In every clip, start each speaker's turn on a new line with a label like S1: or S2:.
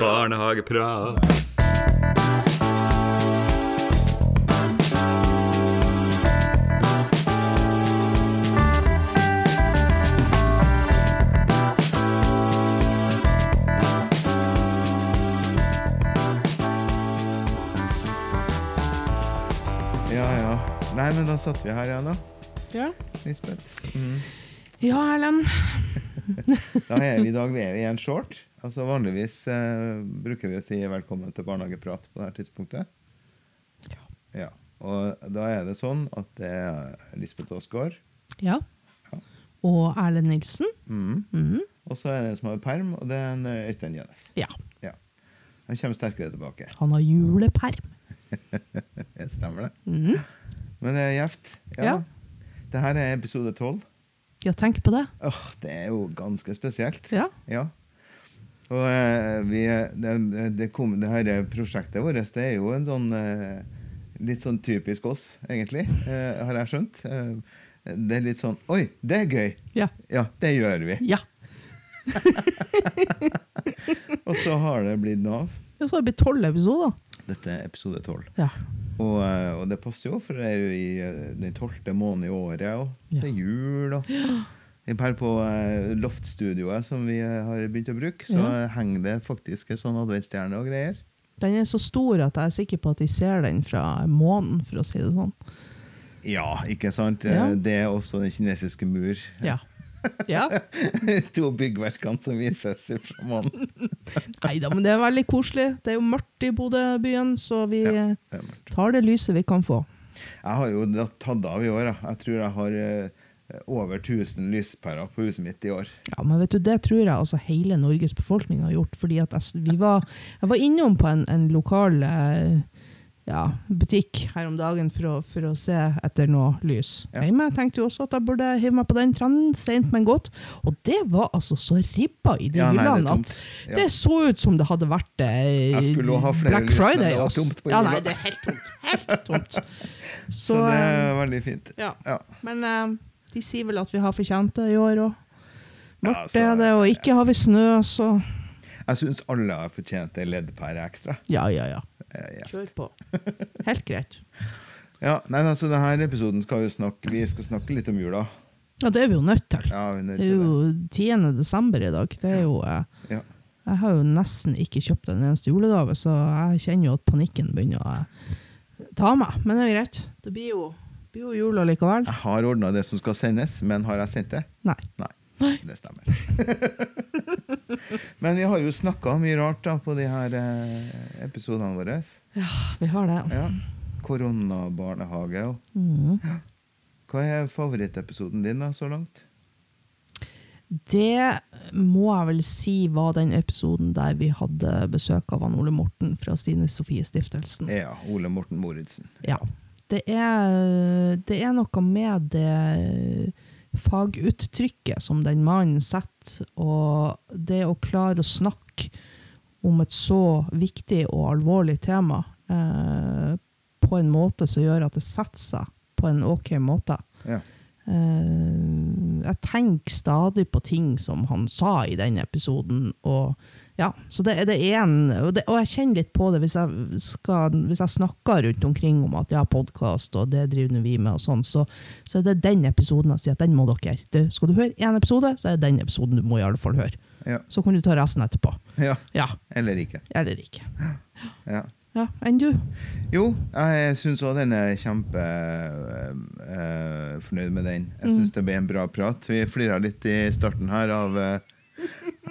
S1: Barnehageprat.
S2: Ja, ja. Nei, men da satt vi her igjen, da.
S3: Ja.
S2: Lisbeth.
S3: ja, Erlend.
S2: Da er vi i dag vi er i en short. Altså Vanligvis eh, bruker vi å si velkommen til barnehageprat på dette tidspunktet.
S3: Ja.
S2: Ja. Og da er det sånn at det er Lisbeth Aasgaard.
S3: Ja.
S2: Ja.
S3: Og Erlend Nilsen.
S2: Mm.
S3: Mm.
S2: Og så er det en som har perm, og det er en eh, Øystein Gjønes.
S3: Ja.
S2: Ja. Han kommer sterkere tilbake.
S3: Han har juleperm.
S2: Det stemmer det.
S3: Mm.
S2: Men det er gjevt. Ja.
S3: Ja.
S2: Det her er episode tolv.
S3: Ja, tenke på det.
S2: Oh, det er jo ganske spesielt.
S3: Ja.
S2: Ja. Og eh, vi, det, det, kom, det her prosjektet vårt det er jo en sånn eh, Litt sånn typisk oss, egentlig, eh, har jeg skjønt. Eh, det er litt sånn Oi, det er gøy!
S3: Ja.
S2: Ja, det gjør vi.
S3: Ja.
S2: Og så har det blitt Nav.
S3: Ja, så har det blitt tolv episoder.
S2: Dette er episode tolv.
S3: Ja.
S2: Og, eh, og det passer jo, for det er jo i eh, den tolvte måneden i året, og det er jul, og her på eh, loftstudioet som vi har begynt å bruke, så
S3: Ja.
S2: henger det faktisk en sånn adventsstjerne og greier.
S3: Den er så stor at jeg er sikker på at de ser den fra månen, for å si det sånn.
S2: Ja, ikke sant?
S3: Ja.
S2: Det er også den kinesiske mur.
S3: Ja. Ja.
S2: to byggverkene som vises fra månen.
S3: Nei da, men det er veldig koselig. Det er jo mørkt i Bodø-byen, så vi
S2: Ja. Det
S3: tar det lyset vi kan få.
S2: Jeg har jo tatt av i år. da. Jeg tror jeg har eh, over 1000 lyspærer på huset mitt i år.
S3: Ja, men vet du, det tror jeg altså hele Norges befolkning har gjort. fordi at jeg, vi var, jeg var innom på en, en lokal eh, ja, butikk her om dagen for å, for å se etter noe lys.
S2: Ja.
S3: Jeg tenkte jo også at jeg burde hive meg på den trenden, sent, men godt. Og det var altså så ribba i de
S2: Ja, det
S3: hyllene at
S2: Ja.
S3: det så ut som det hadde vært eh, Black
S2: lys,
S3: Friday.
S2: det var tomt på
S3: ja, nei, det er helt tomt. Helt tomt.
S2: Så,
S3: Så,
S2: det
S3: eh,
S2: er veldig fint.
S3: ja.
S2: Ja.
S3: Men eh, de sier vel at vi har fortjent det i år òg. Mørkt
S2: så-
S3: er det, og ikke har vi snø, så
S2: Jeg syns alle har fortjent ei leddpære ekstra.
S3: Ja, ja, ja. Kjør på. Helt greit.
S2: Ja, nei, altså denne episoden skal vi, snakke Vi skal snakke litt om jula.
S3: Ja, det er vi jo nødt til.
S2: Ja, vi er nødt
S3: Det er
S2: til
S3: jo 10. desember i dag. Det er jo eh,
S2: Ja.
S3: Jeg har jo nesten ikke kjøpt en eneste julegave, så jeg kjenner jo at panikken begynner å eh, ta meg. Men det er greit. Det blir jo, blir jo jul allikevel.
S2: Jeg har ordna det som skal sendes, men har jeg sendt det?
S3: Nei.
S2: Nei. Det stemmer. men vi har jo snakka mye rart da på de her eh, episodene våre.
S3: Ja, vi har det.
S2: Ja. Koronabarnehage og
S3: Mm.
S2: Hva er favorittepisoden din da, så langt?
S3: Det må jeg vel si var den episoden der vi hadde besøk av Ole Morten fra Stine Sofie Stiftelsen.
S2: Ja, Ole Morten Moritzen.
S3: Ja. Det er, det er noe med det faguttrykket som den mannen setter, og det å klare å snakke om et så viktig og alvorlig tema eh, på en måte som gjør at det setter seg på en ok måte.
S2: Ja.
S3: Eh, jeg tenker stadig på ting som han sa i den episoden, og ja, så det, det er en, og, det, og jeg kjenner litt på det hvis jeg, skal, hvis jeg snakker rundt omkring om at ja, podkast og det driver vi med og sånn, så, så er det den episoden jeg sier at den må dere. Du, skal du høre én episode, så er det den episoden du må i alle fall høre.
S2: Ja.
S3: Så kan du ta resten etterpå.
S2: ja.
S3: Ja,
S2: Eller ikke.
S3: eller ikke.
S2: Ja.
S3: Ja, enn du?
S2: Jo, jeg syns òg den er kjempe øh, øh, fornøyd med den. Jeg
S3: Mm.
S2: det ble en bra prat. Vi flira litt i starten her av, øh,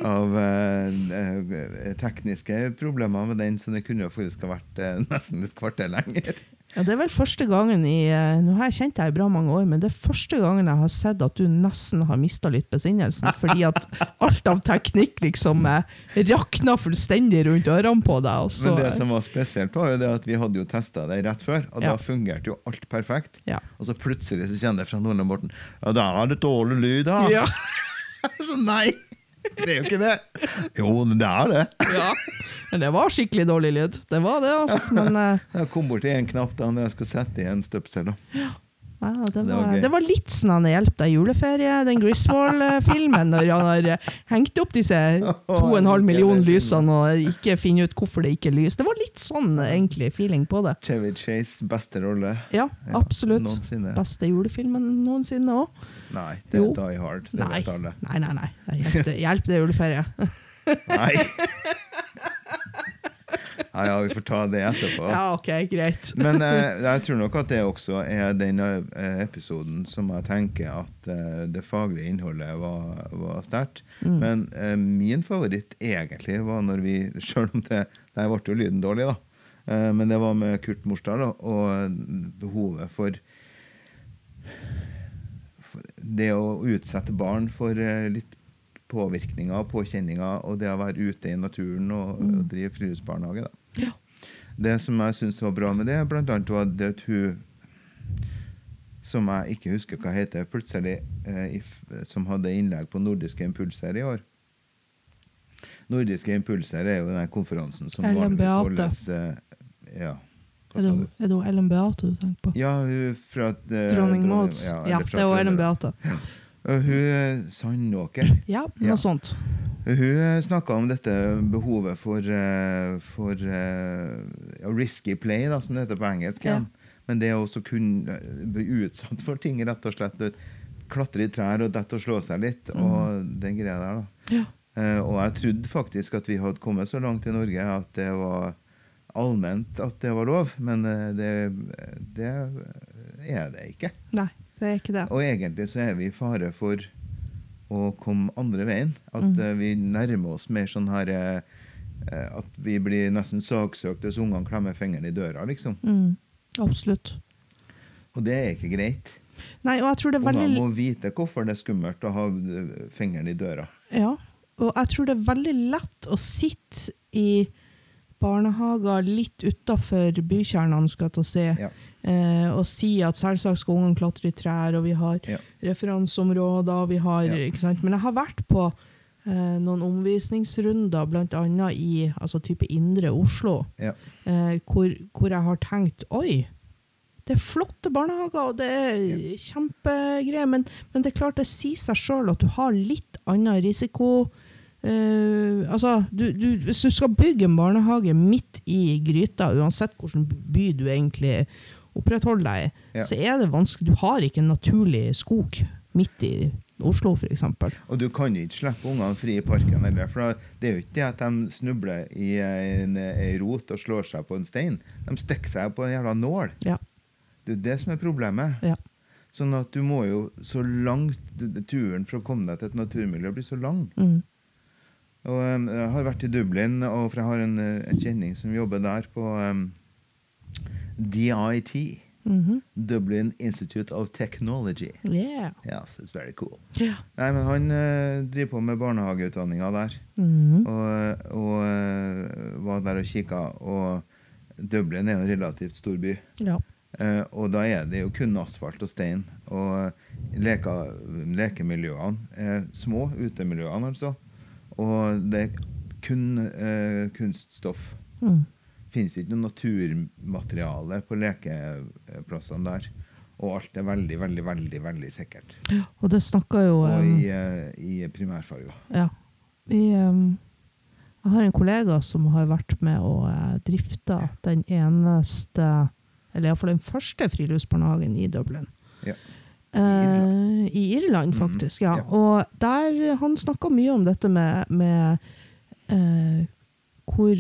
S2: av øh, øh, tekniske problemer med den, så det kunne jo faktisk ha vært eh, nesten et kvarter lenger.
S3: Ja, Det er vel første gangen i eh, Nå har jeg kjent deg i bra mange år, men det er første gangen jeg har sett at du nesten har mista litt besinnelsen. Fordi at alt av teknikk liksom eh, rakna fullstendig rundt ørene på deg. Også.
S2: Men det som var spesielt, var jo det at vi hadde jo testa det rett før, og
S3: Ja.
S2: da fungerte jo alt perfekt.
S3: ja.
S2: Og så plutselig så kjenner jeg fra Nordland Borten Ja, da er det dårlig lyd, da.
S3: Ja.
S2: så nei! Det er jo ikke det. Jo, det er det.
S3: ja. Men det var skikkelig dårlig lyd. Det var det, altså. Men uh...
S2: Jeg kom bort til en knapp da når jeg skal sette i en støpsel. da.
S3: Ja, det,
S2: Det var
S3: var, det var litt sånn han hjelp deg juleferie, den Griswold-filmen, når han har eh, hengt opp disse to og en halv million lysene og ikke finner ut hvorfor det ikke er lys. Det var litt sånn egentlig feeling på det.
S2: Chevy Chase, beste rolle
S3: Ja, absolutt.
S2: noensinne.
S3: Beste julefilmen noensinne òg.
S2: Nei, det er
S3: Jo.
S2: Die Hard. Det
S3: Nei.
S2: vet alle.
S3: Nei, nei, nei. Hjelp, det er juleferie.
S2: Nei. Ja, ja, vi får ta det etterpå.
S3: Ja, OK, greit.
S2: Men eh, jeg tror nok at det også er den eh, episoden som jeg tenker at eh, det faglige innholdet var, var sterkt.
S3: Mm.
S2: Men eh, min favoritt egentlig var når vi Selv om det Der ble jo lyden dårlig, da. Eh, men det var med Kurt Morsdal da, og behovet for det å utsette barn for eh, litt påvirkninger og påkjenninger, og det å være ute i naturen og, og drive friluftsbarnehage. da.
S3: Ja.
S2: Det som jeg syns var bra med det, blant annet var det at hun som jeg ikke husker hva heter, plutselig eh, som hadde innlegg på Nordiske impulser i år. Nordiske impulser er jo den konferansen som
S3: Ellen Beate.
S2: eh, Ja.
S3: Er det, er det Ellen Beate du tenker på?
S2: Ja, hun fra eh,
S3: Dronning Mauds.
S2: ja,
S3: Ja, det var Ellen Beate.
S2: Ja. Hun sa Sandåker.
S3: Ja, noe
S2: Ja.
S3: sånt.
S2: Hun snakka om dette behovet for, eh, for eh, ja, risky play, da, som det heter på engelsk.
S3: Ja.
S2: Men det å kunne eh, bli utsatt for ting, rett og slett. Klatre i trær og dette og slå seg litt, og den greia der. da.
S3: Ja.
S2: Eh, og jeg trodde faktisk at vi hadde kommet så langt i Norge at det var allment at det var lov, men eh, det, det er det ikke.
S3: Nei, det er ikke det.
S2: Og egentlig så er vi i fare for å komme andre veien. At eh, vi nærmer oss mer sånn her eh, eh, At vi blir nesten saksøkt hvis ungene klemmer fingeren i døra, liksom.
S3: Mm, absolutt.
S2: Og det er ikke greit.
S3: Nei, og jeg tror det er
S2: Ungene må vite hvorfor det er skummelt å ha fingeren i døra.
S3: Ja, og jeg tror det er veldig lett å sitte i barnehager litt utafor bykjernene, skal jeg til å si,
S2: Ja.
S3: eh, og si at selvsagt skal ungene klatre i trær, og vi har
S2: Ja.
S3: referanseområder, vi har,
S2: Ja.
S3: Men jeg har vært på eh, noen omvisningsrunder, annet i altså type indre Oslo,
S2: Ja.
S3: eh, hvor, hvor jeg har tenkt, oi, det er flotte barnehager, og det er kjempegreier, men, men det er klart det sier seg sjøl at du har litt annen risiko. Eh, altså, du, du, hvis du skal bygge en barnehage midt i gryta, uansett hvilken by du egentlig opprettholder deg i,
S2: Ja.
S3: så er det vanskelig. Du har ikke en naturlig skog midt i Oslo, f.eks.
S2: Og du kan ikke slippe ungene fri i parken heller. For det er jo ikke det at de snubler i en, en rot og slår seg på en stein. De stikker seg på en jævla nål.
S3: Ja.
S2: Det er det som er problemet.
S3: Ja.
S2: Sånn at du må jo så langt Turen for å komme deg til et naturmiljø blir så lang.
S3: Mm.
S2: Og Jeg har vært i Dublin, og for jeg har en, uh, en kjenning som jobber der på um, DIT.
S3: Mhm.
S2: Dublin Institute of Technology.
S3: Yeah.
S2: Yes, it's very cool.
S3: Yeah.
S2: Nei, men Han uh, driver på med barnehageutdanninga der.
S3: Mhm.
S2: Og, og uh, var der og kikka. Og Dublin er jo en relativt stor by.
S3: ja.
S2: Uh, og da er det jo kun asfalt og stein. Og leka, lekemiljøene er små, utemiljøene altså. Og det er kun eh, kunststoff.
S3: Mm.
S2: Fins ikke noe naturmateriale på lekeplassene der. Og alt er veldig, veldig, veldig veldig sikkert.
S3: Og det snakka jo
S2: Og i, eh, i primærfarger.
S3: Ja. I, um, jeg har en kollega som har vært med og uh, drifta den eneste, eller iallfall den første friluftsbarnehagen i Dublin.
S2: Ja.
S3: Eh, I Irland, faktisk. ja.
S2: ja.
S3: Og der Han snakka mye om dette med, med eh, hvor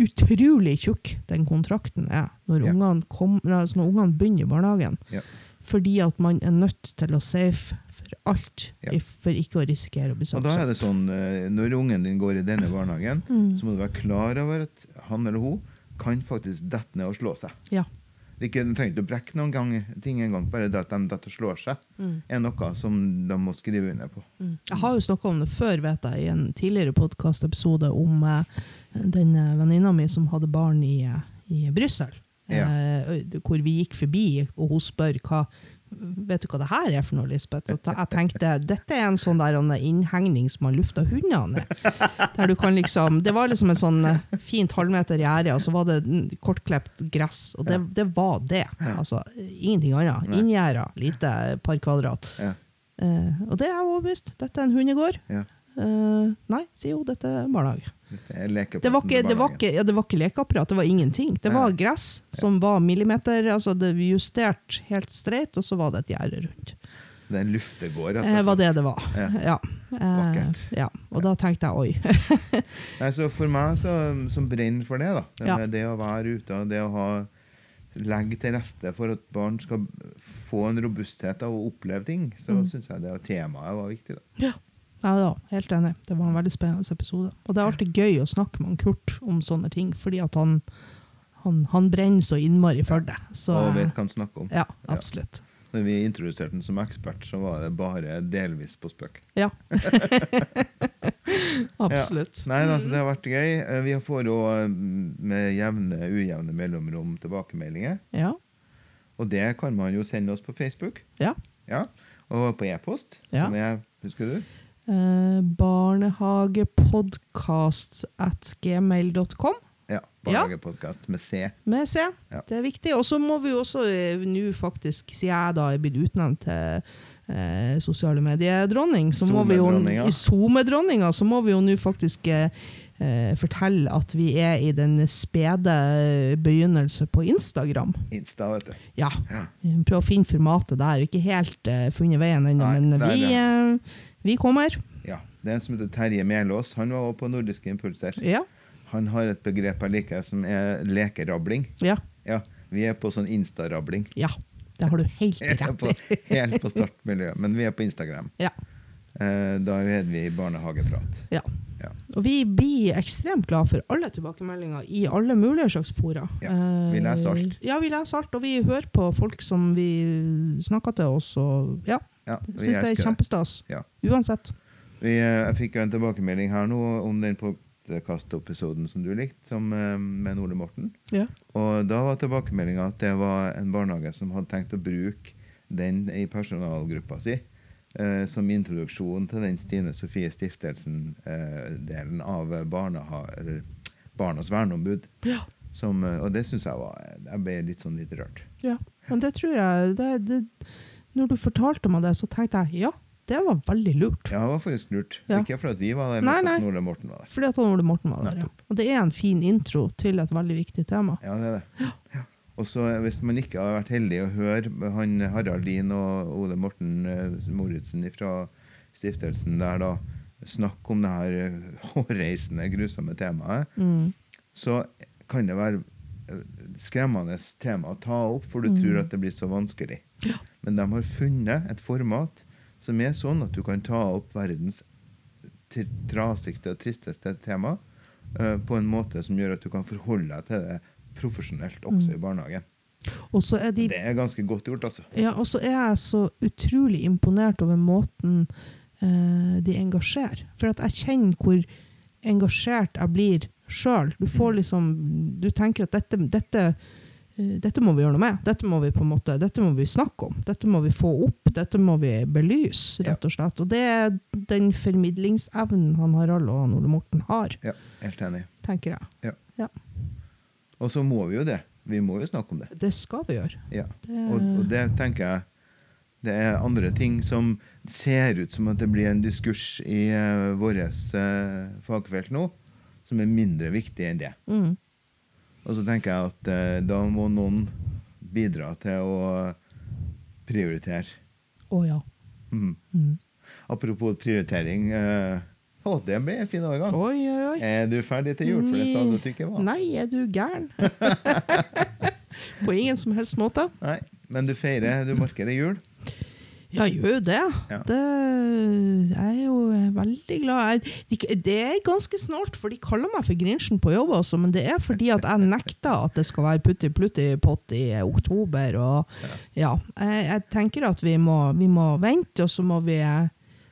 S3: utrolig tjukk den kontrakten er når,
S2: Ja.
S3: ungene, kom, altså når ungene begynner i barnehagen.
S2: Ja.
S3: Fordi at man er nødt til å safe for alt,
S2: Ja.
S3: for ikke å risikere å bli
S2: Og da er det sånn, eh, når ungen din går i denne barnehagen,
S3: Mm.
S2: så må du være klar over at han eller hun kan faktisk dette ned og slå seg.
S3: Ja.
S2: Ikke, de trenger ikke å brekke noen gang, ting en gang, bare det at de detter og slår seg,
S3: Mm.
S2: er noe som de må skrive under på.
S3: Mm. Jeg har jo snakka om det før, vet jeg, i en tidligere podkastepisode om eh, den eh, venninna mi som hadde barn i, eh, i Brussel.
S2: Ja.
S3: Eh, hvor vi gikk forbi, og hun spør hva, Vet du hva det her er for noe, Lisbeth? At jeg tenkte dette er en sånn der en innhegning som man lufter hundene Der du kan liksom, Det var liksom en sånn eh, fint halvmeter gjerde, og så var det kortklipt gress. Og det, det var det. Altså, ingenting annet. Inngjerda, lite par kvadrat.
S2: Ja.
S3: Uh, og det er jeg overbevist. Dette er en hundegård.
S2: Ja.
S3: Uh, nei, sier hun, dette er barnehage. Det var, ikke, det, var ikke, ja, det var ikke lekeapparat, det var ingenting. Det var gress som var millimeter, altså det justert helt streit, og så var det et gjerde rundt.
S2: Det er en luftegård. Det
S3: Eh, var det det var.
S2: Ja.
S3: Ja. Eh,
S2: Vakkert.
S3: ja. Og da tenkte jeg oi.
S2: Nei, så for meg så, som brenner for det, da, det,
S3: Ja.
S2: det å være ute og det å ha legge til rette for at barn skal få en robusthet av å oppleve ting, så
S3: Mm.
S2: synes jeg det temaet var viktig. da.
S3: Ja. Ja, da, helt enig. Det var en veldig spennende episode. Og det er alltid gøy å snakke med Kurt om sånne ting, fordi at han, han, han brenner så innmari for det. Så,
S2: Og vet hva han snakker om.
S3: ja, absolutt.
S2: Når vi introduserte han som ekspert, så var det bare delvis på spøk.
S3: Ja. absolutt.
S2: Nei, altså, det har vært gøy. Eh, Vi får òg med jevne, ujevne mellomrom tilbakemeldinger.
S3: Ja.
S2: Og det kan man jo sende oss på Facebook.
S3: ja.
S2: Ja. Og på e-post,
S3: Ja.
S2: som er Husker du?
S3: Eh, barnehagepodkast at gmail.com.
S2: Ja. Barnehagepodkast med C.
S3: med C.
S2: Ja.
S3: Det er viktig. Og så må vi jo også eh, nå faktisk, siden jeg da er blitt utnevnt til eh, sosiale mediedronning, så må vi jo i SoMe-dronninga, så må vi jo nå faktisk eh, eh, fortelle at vi er i den spede begynnelse på Instagram.
S2: Insta, vet du.
S3: Ja.
S2: Ja.
S3: Prøv å finne formatet der. Ikke helt eh, funnet veien ennå, men vi, vi kommer.
S2: ja. Det er en som heter Terje Melås. Han var også på Nordiske impulser.
S3: Ja.
S2: Han har et begrep jeg liker, som er lekerabling.
S3: Ja.
S2: Ja, Vi er på sånn Insta-rabling.
S3: ja. Det har du helt rett i.
S2: Helt på startmiljøet. Men vi er på Instagram.
S3: Ja.
S2: Eh, Da er vi i barnehageprat.
S3: Ja.
S2: Ja.
S3: Og vi blir ekstremt glad for alle tilbakemeldinger i alle mulige slags fora.
S2: Ja, vi leser alt.
S3: Eh, Ja, vi leser alt, og vi hører på folk som vi snakker til oss, og ja,
S2: Ja,
S3: jeg syns det er kjempestas.
S2: Ja.
S3: Uansett.
S2: Vi, eh, jeg fikk en tilbakemelding her nå om den podkast-episoden som du likte, som, eh, med Ole Morten.
S3: Ja.
S2: Og da var tilbakemeldinga at det var en barnehage som hadde tenkt å bruke den i personalgruppa si. Eh, som introduksjon til den Stine Sofie Stiftelsen-delen av barneha, eller Barnas verneombud.
S3: Ja.
S2: Som, eh, og det syns jeg var Jeg ble litt sånn litt rørt.
S3: ja. Men det tror jeg det, det, Når du fortalte meg det, så tenkte jeg ja, det var veldig lurt.
S2: Ja, det var faktisk lurt.
S3: Ja.
S2: Ikke fordi vi var der,
S3: Nei,
S2: men
S3: nei.
S2: at Ole Morten var der.
S3: Fordi at Ole Morten var der. Ja. Og det er en fin intro til et veldig viktig tema.
S2: Ja, det er det. Ja. Og så eh, hvis man ikke har vært heldig å høre han Harald Lien og Ole Morten eh, Moritzen fra stiftelsen der da snakke om det her eh, hårreisende, grusomme temaet,
S3: Mm.
S2: så kan det være skremmende tema å ta opp, for du
S3: Mm.
S2: tror at det blir så vanskelig. Men de har funnet et format som er sånn at du kan ta opp verdens trasigste og tristeste tema uh, på en måte som gjør at du kan forholde deg til det profesjonelt også
S3: Mm.
S2: i barnehagen.
S3: Er de
S2: Det er ganske godt gjort, altså.
S3: Ja, og så er jeg så utrolig imponert over måten uh, de engasjerer. For at jeg kjenner hvor engasjert jeg blir sjøl. Du får liksom Du tenker at dette, dette, dette må vi gjøre noe med. Dette må vi på en måte, dette må vi snakke om. Dette må vi få opp. Dette må vi belyse, rett og slett. Og det er den formidlingsevnen han Harald og han Ole Morten har,
S2: Ja, helt enig.
S3: tenker jeg.
S2: Og så må vi jo det. Vi må jo snakke om det.
S3: Det skal vi gjøre.
S2: Ja. Og, og det tenker jeg det er andre ting som ser ut som at det blir en diskurs i uh, vårt uh, fagfelt nå, som er mindre viktig enn det.
S3: mm,
S2: Og så tenker jeg at eh, da må noen bidra til å prioritere.
S3: Å ja.
S2: Mm.
S3: Mm.
S2: Apropos prioritering. eh, å, det ble en fin overgang.
S3: Oi, oi, oi.
S2: Er du ferdig til jul? For det sa du at du ikke var.
S3: Nei, er du gæren? På ingen som helst måte.
S2: Nei, Men du feirer, du markerer jul?
S3: Ja, gjør jo det.
S2: Ja.
S3: det. Jeg er jo veldig glad. Jeg, de, det er ganske snålt, for de kaller meg for Grinchen på jobb også, men det er fordi at jeg nekter at det skal være putti-plutti-pott i oktober. Og, ja. jeg, jeg tenker at vi må, vi må vente, og så må vi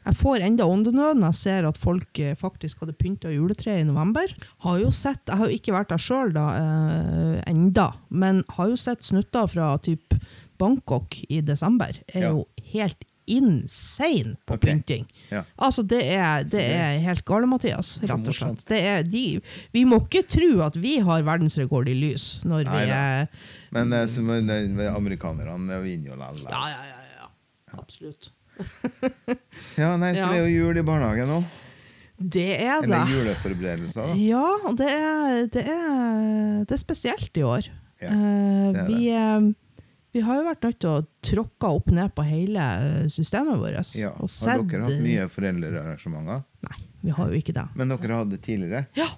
S3: jeg får enda åndenød når jeg ser at folk eh, faktisk hadde pynta juletreet i november. Har jo sett, Jeg har jo ikke vært der sjøl eh, enda, men har jo sett snutter fra typ Bangkok i desember er
S2: Ja.
S3: Jo helt insane på
S2: okay.
S3: pynting.
S2: Ja.
S3: Altså, det er, det
S2: det-
S3: er helt gale, Mathias, rett og slett. Det de, vi må ikke tro at vi har verdensrekord i lys når vi er
S2: Men det er men, eh, amerikanerne vinner jo likevel.
S3: Ja, ja, ja. ja. Absolutt.
S2: Ja, nei, for det er jo jul i barnehagen nå.
S3: Det er det.
S2: Eller juleforberedelser, da.
S3: Ja, det er, det er, det er spesielt i år.
S2: Ja,
S3: Eh,
S2: det er
S3: vi, eh, vi har jo vært nødt til å tråkke opp ned på hele eh, systemet vårt.
S2: Ja. Har dere hatt mye foreldrearrangementer?
S3: Nei, vi har jo ikke det.
S2: Men dere har hatt det tidligere?
S3: Ja,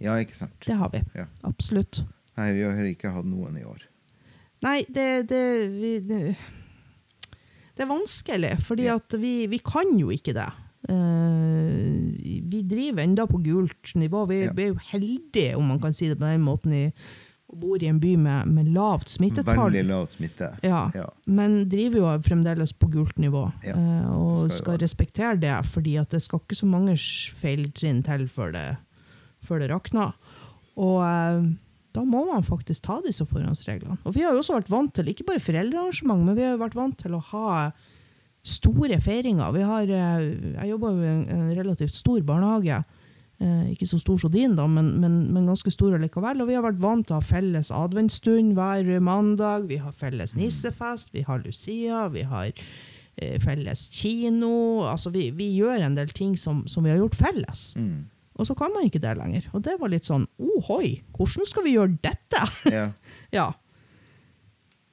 S2: Ja, ikke sant?
S3: det har vi.
S2: Ja.
S3: Absolutt.
S2: Nei, vi har ikke hatt noen i år.
S3: Nei, det, det, vi, det Det er vanskelig, fordi
S2: Ja.
S3: vi, vi kan jo ikke det. Uh, vi driver enda på gult nivå. Vi, vi er jo heldige, om man kan si det på den måten, i, og bor i en by med, med lavt smittetall.
S2: Veldig lavt smitte.
S3: Ja,
S2: Ja.
S3: men driver jo fremdeles på gult nivå,
S2: Ja,
S3: eh, og
S2: skal
S3: skal respektere det, fordi det skal ikke så mange feiltrinn til før det, før det rakner. Og eh, da må man faktisk ta disse forhåndsreglene. Og vi har jo også vært vant til, ikke bare foreldrearrangement, men vi har vært vant til å ha store feiringer. Vi har, eh, jeg jobber jo i en, en relativt stor barnehage, Eh, ikke så stor som din, da, men, men, men ganske stor likevel. Og vi har vært vant til å ha felles adventsstund hver mandag. Vi har felles nissefest, vi har Lucia, vi har eh, felles kino. Altså, vi, vi gjør en del ting som, som vi har gjort felles.
S2: Mm.
S3: Og så kan man ikke det lenger. Og det var litt sånn ohoi, hvordan skal vi gjøre dette?
S2: Ja.
S3: ja.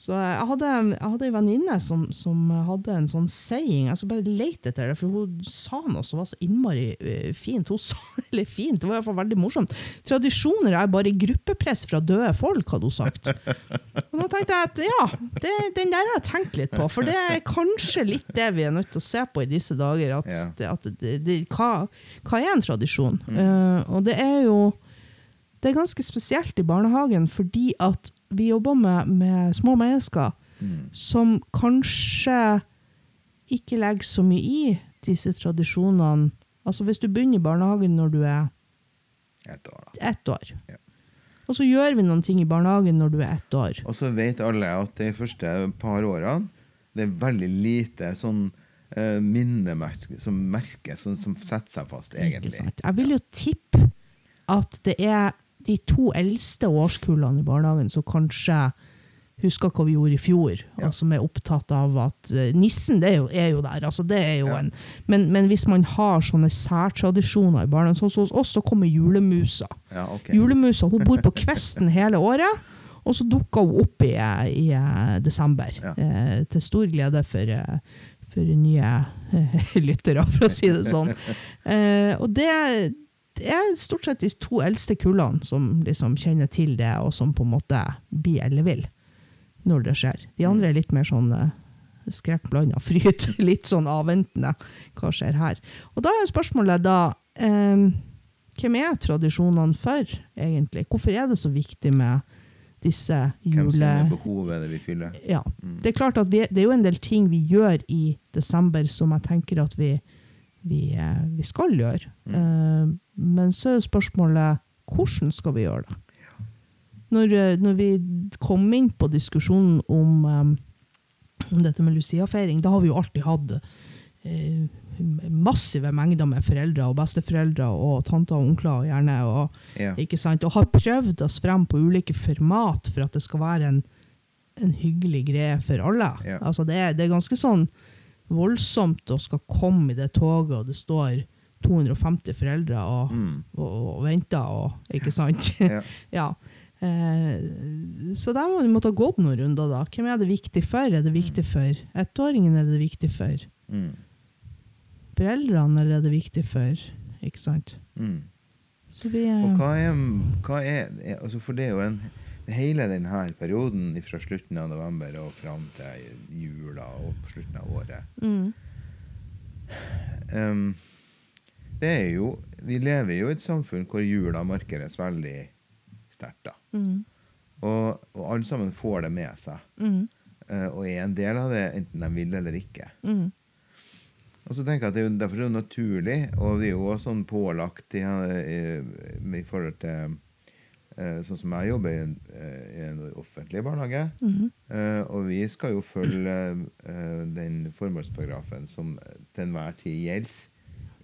S3: Så jeg hadde, jeg hadde en venninne som, som hadde en sånn saying. Jeg skal bare lete etter det, for hun sa noe som var så innmari eh, fint. Hun sa, eller fint, det var i hvert fall veldig morsomt. Tradisjoner er bare gruppepress fra døde folk, hadde hun sagt. Og da tenkte jeg at ja, det, den der har jeg tenkt litt på. For det er kanskje litt det vi er nødt til å se på i disse dager. At,
S2: Ja.
S3: det, at det, det, hva, hva er en tradisjon? Eh, og det er jo det er ganske spesielt i barnehagen, fordi at vi jobber med, med små mennesker
S2: Mm.
S3: som kanskje ikke legger så mye i disse tradisjonene. Altså Hvis du begynner i barnehagen når du er
S2: ett år,
S3: ett år,
S2: Ja.
S3: og så gjør vi noen ting i barnehagen når du er ett år.
S2: Og så vet alle at de første par årene det er veldig lite sånn uh, minnemerke som merke som, som setter seg fast, egentlig.
S3: Jeg vil jo tippe at det er de to eldste årskullene i barnehagen som kanskje husker hva vi gjorde i fjor,
S2: Ja.
S3: og som er opptatt av at eh, nissen det er, jo, er jo der. altså det er jo
S2: Ja.
S3: en, men, men hvis man har sånne særtradisjoner i barnehagen, sånn som hos oss, så kommer julemusa.
S2: Ja, okay.
S3: Julemusa hun bor på Kvesten hele året, og så dukker hun opp i, i eh, desember. Eh, til stor glede for, eh, for nye lyttere, for å si det sånn. Eh, og det, det er stort sett de to eldste kullene som liksom kjenner til det, og som på en måte blir ellevill når det skjer. De andre er litt mer sånn eh, skrekkblanda fryd. Litt sånn avventende. Hva skjer her? Og da er spørsmålet da eh, Hvem er tradisjonene for, egentlig? Hvorfor er det så viktig med disse
S2: Hvem
S3: jule...
S2: sine behov er det vi fyller?
S3: Ja.
S2: Mm.
S3: Det er klart at vi, det er jo en del ting vi gjør i desember som jeg tenker at vi, vi, eh, vi skal gjøre.
S2: Mm.
S3: Eh, men så er jo spørsmålet hvordan skal vi gjøre det? Når, eh, når vi kom inn på diskusjonen om, om dette med Lucia-feiring, da har vi jo alltid hatt eh, massive mengder med foreldre og besteforeldre og tanter og onkler gjerne. og
S2: Ja.
S3: ikke sant? Og har prøvd oss frem på ulike format for at det skal være en, en hyggelig greie for alle.
S2: Ja.
S3: Altså det, det er ganske sånn voldsomt å skal komme i det toget, og det står 250 foreldre og,
S2: Mm.
S3: og, og venter, og, ikke sant?
S2: Ja.
S3: ja. Eh, så der må vi måtte ha gått noen runder, da. Hvem er det viktig for? Er det viktig for ettåringen, eller er det viktig for
S2: Mm.
S3: foreldrene, eller er det viktig for Ikke sant?
S2: Mm.
S3: Så vi
S2: Og
S3: eh,
S2: hva er, hva er- altså For det er jo en Hele denne perioden fra slutten av november og fram til jula og på slutten av året
S3: mm,
S2: um, Det er jo Vi lever jo i et samfunn hvor jula markeres veldig sterkt.
S3: mm,
S2: Og, og alle sammen får det med seg.
S3: mm,
S2: Uh, og er en del av det enten de vil eller ikke.
S3: mm.
S2: Og så tenker jeg at det er jo, Derfor er det naturlig, og vi er jo også sånn pålagt i, i, i forhold til eh, Sånn som jeg jobber i en, eh, i en offentlig barnehage,
S3: Mhm.
S2: eh, og vi skal jo følge eh, den formålsparagrafen som til enhver tid gjelder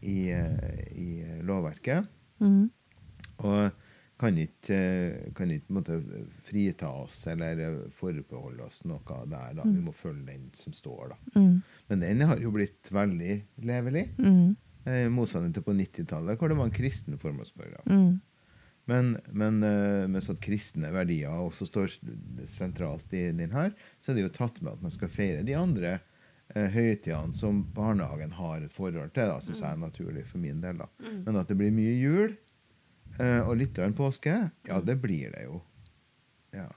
S2: i, eh, i lovverket.
S3: Mhm.
S2: Og kan ikke, eh, kan ikke måtte, frita oss eller eh, forbeholde oss noe der. da. Vi må følge den som står. da.
S3: Mm.
S2: Men den har jo blitt veldig levelig.
S3: Mm.
S2: Eh, motsatt til på 90-tallet, hvor det var en kristen formålsparagraf.
S3: Mhm.
S2: Men, men eh, mens at kristne verdier også står sentralt i den her, så er det jo tatt med at man skal feire de andre eh, høytidene som barnehagen har et forhold til. da, Syns jeg er naturlig for min del. da. Men at det blir mye jul eh, og litt grann påske, ja, det blir det jo. Ja.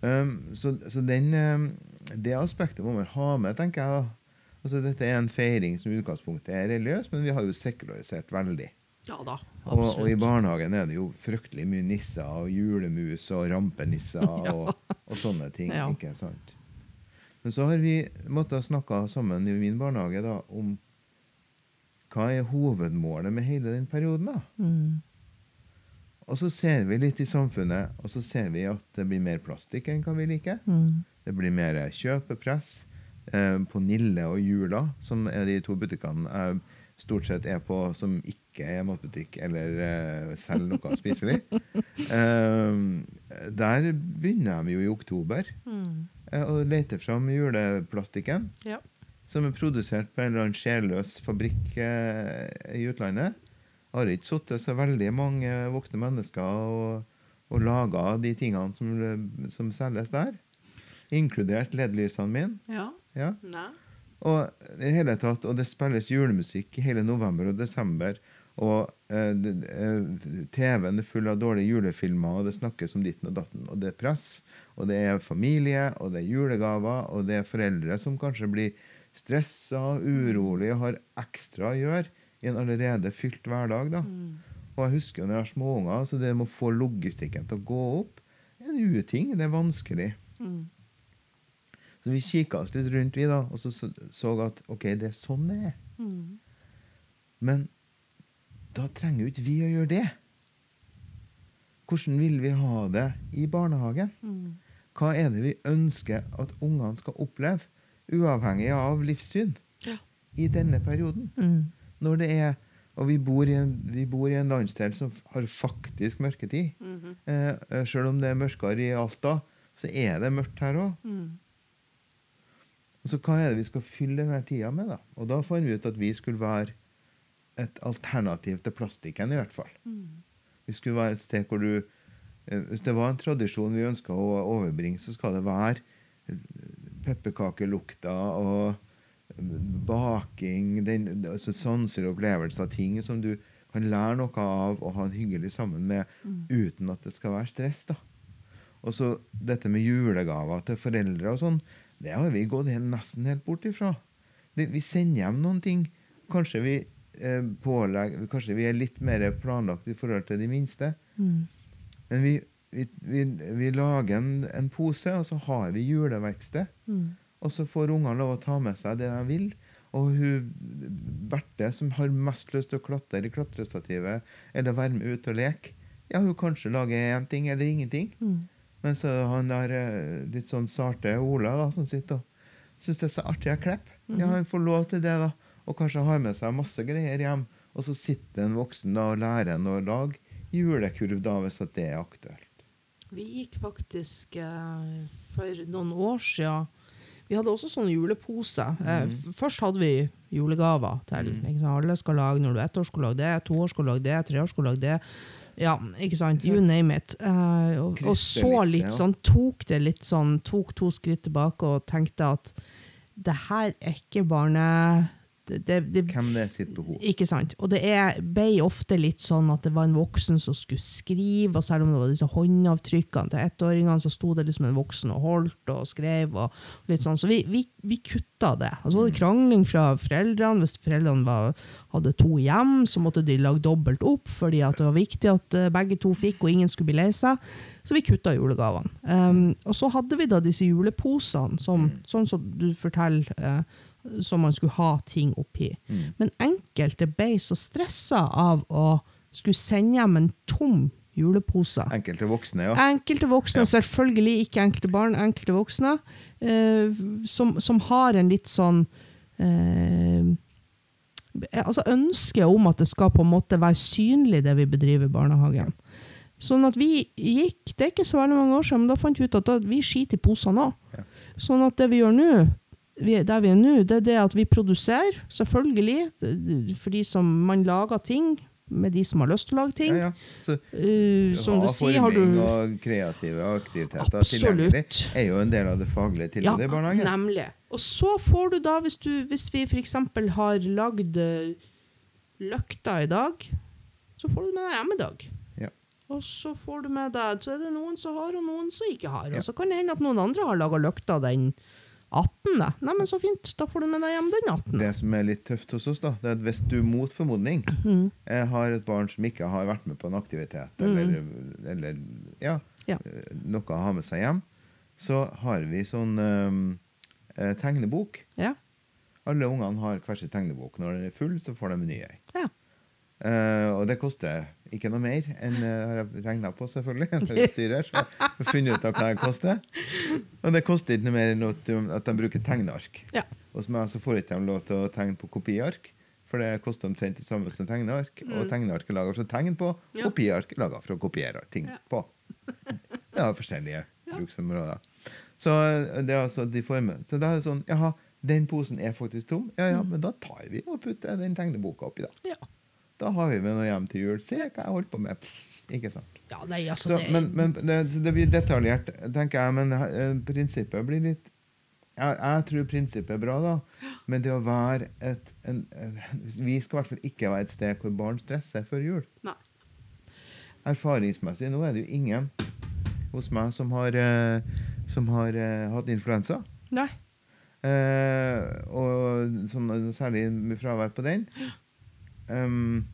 S2: Um, så så den, um, det aspektet må man ha med, tenker jeg. da. Altså, dette er en feiring som i utgangspunktet er religiøs, men vi har jo sekularisert veldig.
S3: Ja da,
S2: Og, og i barnehagen er det jo fryktelig mye nisser og julemus og rampenisser og, og sånne ting.
S3: Ja.
S2: ikke sant? Men så har vi måttet snakke sammen i min barnehage da, om hva er hovedmålet med hele den perioden. da?
S3: Mm.
S2: Og så ser vi litt i samfunnet, og så ser vi at det blir mer plastikk enn hva vi liker.
S3: Mm.
S2: Det blir mer kjøpepress eh, på Nille og Jula, som er de to butikkene jeg stort sett er på som ikke er matbutikk eller uh, selger noe spiselig. Eh, der begynner de jo i oktober
S3: Mhm.
S2: eh, å lete fram juleplastikken,
S3: Ja.
S2: som er produsert på en eller annen sjelløs fabrikk eh, i utlandet. Har ikke sittet så veldig mange voksne mennesker og, og laga de tingene som, som selges der. Inkludert LED-lysene mine.
S3: Ja.
S2: Ja.
S3: Nei.
S2: Og, i hele tatt, og det spilles julemusikk i hele november og desember. Og eh, eh, TV-en er full av dårlige julefilmer, og det snakkes om ditten og datten. Og det er press, og det er familie, og det er julegaver, og det er foreldre som kanskje blir stressa, urolige og har ekstra å gjøre i en allerede fylt hverdag. da. Og jeg husker når jeg har småunger, så det med å få logistikken til å gå opp, er en uting. Det er vanskelig.
S3: Mhm.
S2: Så vi kikka oss litt rundt, vi da, og så så, at OK, det er sånn det er.
S3: Mm.
S2: Men da trenger jo ikke vi å gjøre det. Hvordan vil vi ha det i barnehagen?
S3: Mm.
S2: Hva er det vi ønsker at ungene skal oppleve, uavhengig av livssyn,
S3: Ja.
S2: i denne perioden?
S3: Mm.
S2: Når det er Og vi bor i en, vi bor i en landsdel som har faktisk mørketid.
S3: Mm
S2: -hmm. eh, Selv om det er mørkere i Alta, så er det mørkt her òg. Og så hva er det vi skal fylle denne tida med, da? Og da fant vi ut at vi skulle være et alternativ til plastikken, i hvert fall.
S3: Mm.
S2: Vi skulle være et sted hvor du eh, Hvis det var en tradisjon vi ønska å overbringe, så skal det være eh, pepperkakelukta og baking, den, altså sanser og opplevelser av ting som du kan lære noe av og ha det hyggelig sammen med, uten at det skal være stress. da. Og så dette med julegaver til foreldre og sånn, det har vi gått nesten helt bort ifra. Det, vi sender hjem noen ting. Kanskje vi, eh, pålegger, kanskje vi er litt mer planlagt i forhold til de minste.
S3: Mm.
S2: Men vi, vi, vi, lager en, en pose, og så har vi juleverksted.
S3: Mm.
S2: Og så får ungene lov å ta med seg det de vil. Og hun Berthe, som har mest lyst til å klatre i klatrestativet eller være med ut og leke, ja, hun kanskje lager én ting eller ingenting.
S3: Mhm.
S2: Men så han der eh, litt sånn sarte Ola da, som sitter og syns det er så artig å klippe. Ja, han får lov til det, da. Og kanskje har med seg masse greier hjem. Og så sitter en voksen da og lærer en å lage julekurv, da, hvis det er aktuelt.
S3: Vi gikk faktisk eh, for noen år siden Vi hadde også sånne juleposer. Mm. først hadde vi julegaver til. Sant? Alle skal lage når du ett år skal lage det, to år skal lage det, tre år skal lage det. Ja, ikke sant? You name it. Uh, og, og så litt sånn, tok det litt sånn, tok to skritt tilbake og tenkte at det her er ikke barne... Det, det,
S2: Hvem det er sitt behov.
S3: ikke sant? Og det er, ble ofte litt sånn at det var en voksen som skulle skrive, og selv om det var disse håndavtrykkene til ettåringene, så sto det liksom en voksen og holdt og skrev. og litt sånn. Så vi, vi, vi kutta det. Og så var det krangling fra foreldrene. Hvis foreldrene var, hadde to hjem, så måtte de lage dobbelt opp, fordi det var viktig at eh, begge to fikk, og ingen skulle bli lei seg. Så vi kutta julegavene. Um, og så hadde vi da disse juleposene, som, sånn som du forteller, eh, som man skulle ha ting oppi. Men enkelte ble så stressa av å skulle sende hjem en tom julepose.
S2: Enkelte voksne, ja.
S3: Enkelte voksne,
S2: Ja.
S3: selvfølgelig ikke enkelte barn, enkelte voksne, eh, som, som har en litt sånn eh, Altså ønsket om at det skal på en måte være synlig, det vi bedriver i barnehagen. Sånn at vi gikk Det er ikke så veldig mange år siden, men da fant vi ut at da, vi skiter i posene òg.
S2: Ja.
S3: Sånn at det vi gjør nå, vi, der vi er nå, det er det at vi produserer, selvfølgelig, for de som man lager ting med de som har lyst til å lage ting.
S2: ja, ja. Så
S3: uh, som du sier, har du
S2: og kreative aktiviteter tilgjengelig er jo en del av det faglige tilbudet i barnehagen.
S3: nemlig. Og så får du da, hvis, du, hvis vi f.eks. har lagd eh, løkta i dag, så får du med deg hjemmedag.
S2: Ja.
S3: Og så får du med deg, så er det noen som har, og noen som ikke har.
S2: Ja.
S3: Og så kan det hende at noen andre har laga løkta den 18. Nei, men så fint, da får du med deg hjem den 18.
S2: Det som er litt tøft hos oss, da, det er at hvis du mot formodning eh, har et barn som ikke har vært med på en aktivitet, eller, eller ja,
S3: Ja.
S2: noe å ha med seg hjem, så har vi sånn eh, tegnebok.
S3: Ja.
S2: Alle ungene har hver sin tegnebok. Når den er full, så får de en ny ei.
S3: Ja.
S2: Eh, og det koster ikke noe mer enn uh, har jeg regna på, selvfølgelig. når styrer, så jeg funnet ut av hva det koster. Og det koster ikke noe mer enn at, de- bruker tegneark.
S3: Ja.
S2: Og så så får ikke de lov til å tegne på kopiark, for det koster omtrent det samme som tegneark. Og tegneark er laga å tegne på,
S3: Ja.
S2: kopiark er laga for å kopiere ting
S3: Ja.
S2: på. Det har forskjellige bruksområder. Så eh, det er altså de formene. Så da er det sånn Jaha, den posen er faktisk tom. Ja ja, men da tar vi og putter den tegneboka oppi, da.
S3: Ja.
S2: Da har vi med noe hjem til jul. Se hva jeg holder på med. Ikke sant?
S3: ja, nei, altså
S2: Så,
S3: det,
S2: men men det, det blir detaljert, tenker jeg. Men uh, prinsippet blir litt jeg, jeg tror prinsippet er bra, da. Men det å være et en, en, Vi skal i hvert fall ikke være et sted hvor barn stresser før jul.
S3: Nei.
S2: Erfaringsmessig nå er det jo ingen hos meg som har, uh, som har uh, hatt influensa.
S3: Nei.
S2: Uh, og sånn, særlig med fravær på den. Um,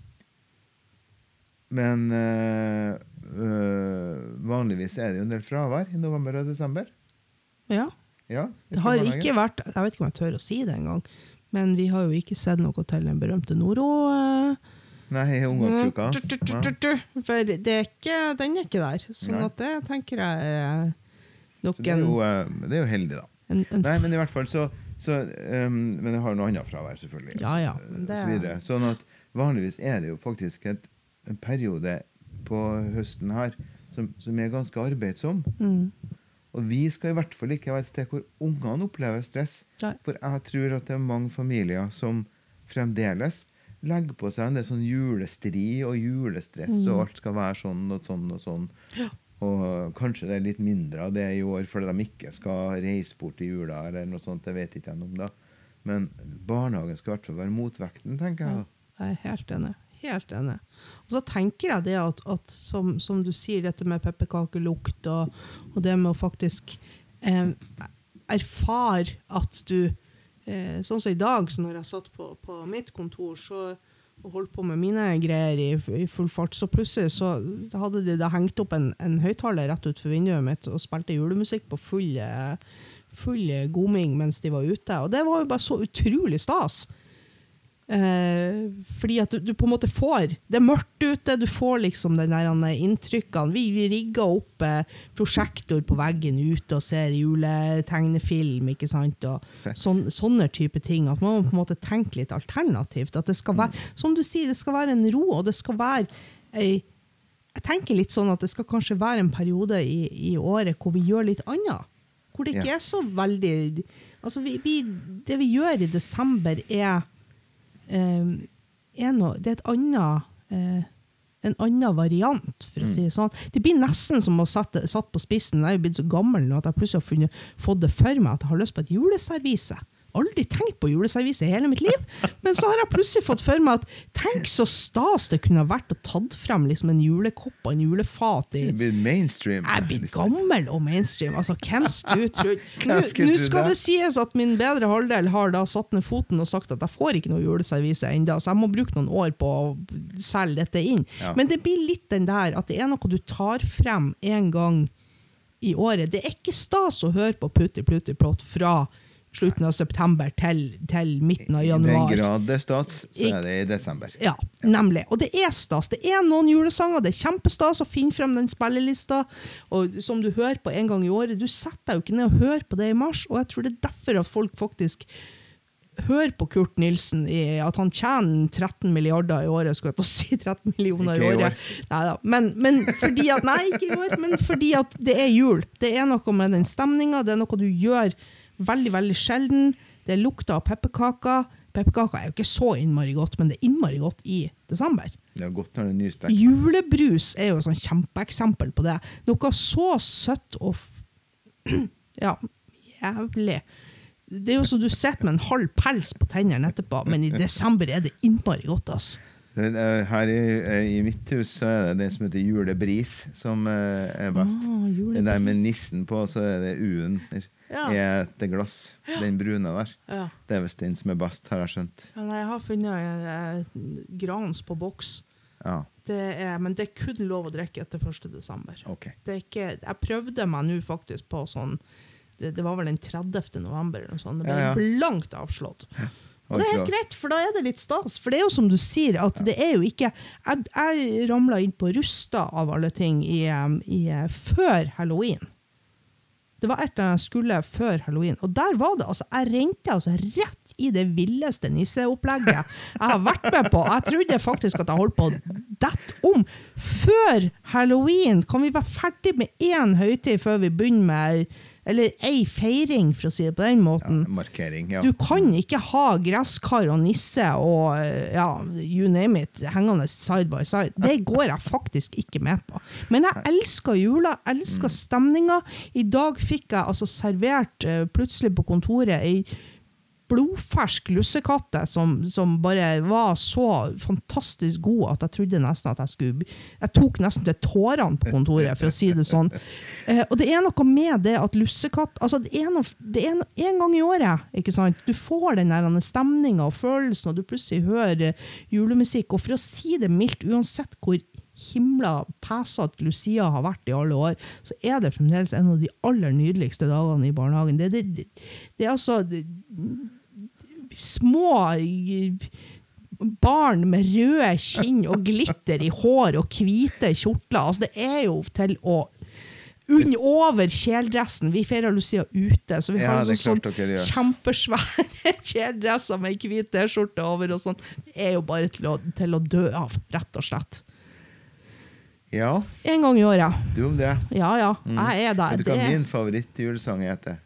S2: men eh, øh, vanligvis er det jo en del fravær i november og desember.
S3: Ja.
S2: Ja,
S3: Det har ikke vært Jeg vet ikke om jeg tør å si det engang, men vi har jo ikke sett noe til den berømte Noro. eh,
S2: Nei,
S3: ungdomsuka. For det er ikke, den er ikke der. Sånn at det tenker jeg er nok
S2: en det er, jo, det er jo heldig, da.
S3: en, en
S2: Nei, men i hvert fall så, så um, Men jeg har noe annet fravær, selvfølgelig.
S3: Ja, ja, det-
S2: så videre. Sånn at vanligvis er det jo faktisk et, en periode på høsten her som, som er ganske arbeidsom.
S3: mm,
S2: Og vi skal i hvert fall ikke være et sted hvor ungene opplever stress.
S3: Nei.
S2: For jeg tror at det er mange familier som fremdeles legger på seg en del sånn julestri og julestress, og alt skal være sånn og sånn og sånn. Og kanskje det er litt mindre av det i år fordi de ikke skal reise bort i jula eller noe sånt. Det vet ikke jeg ikke om da. Men barnehagen skal i hvert fall være motvekten, tenker jeg. da.
S3: Jeg er helt enig. Helt enig. Og så tenker jeg det at, at som, som du sier, dette med pepperkakelukt og, og det med å faktisk eh, erfare at du eh, Sånn som i dag, så når jeg satt på, på mitt kontor så, og holdt på med mine greier i, i full fart, så plutselig så hadde de da hengt opp en, en høyttaler rett utenfor vinduet mitt og spilte julemusikk på full, full gomming mens de var ute. Og det var jo bare så utrolig stas. Eh, fordi at du, du på en måte får Det er mørkt ute, du får liksom den der eh, inntrykkene. Vi, vi rigga opp eh, prosjektor på veggen ute og ser juletegnefilm, ikke sant. Og sånn, sånne type ting. At man må på en måte tenke litt alternativt. At det skal være, som du sier, det skal være en ro, og det skal være ei Jeg tenker litt sånn at det skal kanskje være en periode i, i året hvor vi gjør litt annet. Hvor det ikke
S2: Ja.
S3: er så veldig Altså, vi, vi, det vi gjør i desember, er noe, det er et annet eh, en annen variant, for å si det sånn. Det blir nesten som å sette satt på spissen. Jeg er jo blitt så gammel nå at jeg plutselig har funnet, fått det for meg at jeg har lyst på et juleservise. Aldri tenkt på juleservise i hele mitt liv, men så har jeg plutselig fått for meg at tenk så stas det kunne vært å tatt frem liksom en julekopp og en julefat i
S2: mainstream.
S3: jeg er blitt gammel og mainstream. Altså, hvem skulle trodd Nå skal
S2: det?
S3: det sies at min bedre halvdel har da satt ned foten og sagt at jeg får ikke noe juleservise ennå, så jeg må bruke noen år på å selge dette inn.
S2: Ja.
S3: Men det blir litt den der at det er noe du tar frem en gang i året. Det er ikke stas å høre på Putti Plutti Plott fra slutten av september til, til midten av januar.
S2: I den grad det er stats, så er det i desember.
S3: Ja, nemlig. Og det er stas. Det er noen julesanger, det er kjempestas å finne frem den spillelista, og som du hører på en gang i året. Du setter deg jo ikke ned og hører på det i mars, og jeg tror det er derfor at folk faktisk hører på Kurt Nilsen, i at han tjener 13 milliarder i året, skulle jeg til å si 13 millioner i året. Neida. Men, men fordi at, nei, ikke i år, men fordi at det er jul. Det er noe med den stemninga, det er noe du gjør veldig, veldig sjelden. Det er lukta av pepperkaker. Pepperkaker er jo ikke så innmari godt, men det er innmari godt i desember.
S2: Det er godt når det er nystek.
S3: Julebrus er jo et sånn kjempeeksempel på det. Noe så søtt og Ja, jævlig. Det er jo så du sitter med en halv pels på tennene etterpå, men i desember er det innmari godt, altså.
S2: Er- Her i, i mitt hus så er det det som heter julebris, som eh, er best.
S3: Ah,
S2: det der med nissen på, så er det U-en
S3: Ja.
S2: i et glass. Den brune der.
S3: Ja.
S2: Det er visst den som er best, har jeg skjønt.
S3: Nei, jeg har funnet eh, Grans på boks.
S2: Ja,
S3: Det er, men det er kun lov å drikke etter 1. desember. Det er ikke, jeg prøvde meg nå faktisk på sånn det, det var vel den 30. november eller noe sånt. Det ble
S2: Ja, ja.
S3: blankt avslått. Og det er helt greit, for da er det litt stas. For det er jo som du sier, at det er jo ikke Jeg, jeg ramla inn på Rusta av alle ting i, i, uh, før halloween. Det var et jeg skulle før halloween, og der var det altså Jeg rente altså rett i det villeste nisseopplegget jeg har vært med på. Jeg trodde faktisk at jeg holdt på å dette om. Før halloween kan vi være ferdig med én høytid før vi begynner med Eller ei feiring, for å si det på den måten.
S2: Ja, markering, ja.
S3: Du kan ikke ha gresskar og nisse og eh, ja, you name it hengende side by side. Det går jeg faktisk ikke med på. Men jeg elsker jula, elsker stemninga. I dag fikk jeg altså servert eh, plutselig på kontoret ei blodfersk lussekatte som, som bare var så fantastisk god at jeg trodde nesten at jeg skulle Jeg tok nesten til tårene på kontoret, for å si det sånn. Eh, og det er noe med det at lussekatt altså det er, noe, det er noe, en gang i året. ikke sant? Du får den der stemninga og følelsen, og du plutselig hører eh, julemusikk. Og for å si det mildt, uansett hvor himla pesete Lucia har vært i alle år, så er det fremdeles en av de aller nydeligste dagene i barnehagen. Det, det, det, det er altså små eh, barn med røde kinn og glitter i hår og hvite kjortler. Altså, det er jo til å Unn over kjeledressen. Vi feirer Lucia ute, så vi har
S2: ja,
S3: sånn,
S2: sånn,
S3: kjempesvære kjeledresser med ei hvit T-skjorte over og sånn. Det er jo bare til å, til å dø av, rett og slett.
S2: Ja,
S3: En gang i året.
S2: du om det.
S3: Ja ja,
S2: Mm.
S3: jeg er der.
S2: Vet du hva
S3: Det-
S2: min favorittjulesang heter?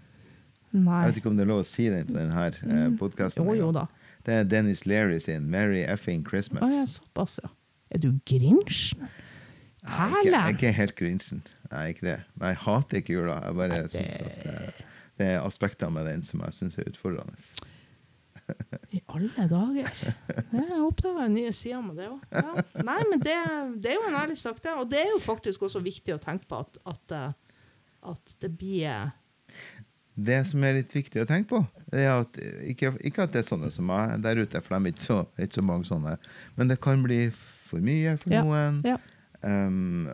S3: Nei.
S2: Jeg vet ikke om det er lov å si den på denne eh, podkasten.
S3: Jo, jo da.
S2: Det er Dennis Leary sin 'Merry Effing Christmas'.
S3: Å ja, såpass, ja. Er du
S2: grinsjen? Ikke, jeg er ikke helt grinsjen. Nei, ikke det. Nei, jeg hater ikke jula. Jeg bare
S3: Nei, det-
S2: synes at det, det er aspekter med den som jeg syns er utfordrende.
S3: I alle dager. Jeg oppdaga nye sider med det òg. Ja. Nei, men det, det er jo en ærlig sak, det. Og det er jo faktisk også viktig å tenke på at, at, eh, at det blir eh,
S2: Det som er litt viktig å tenke på, det er at ikke, ikke at det er sånne som meg der ute, for de er ikke så, ikke så mange sånne, men det kan bli for mye for
S3: Ja,
S2: noen.
S3: ja.
S2: Um,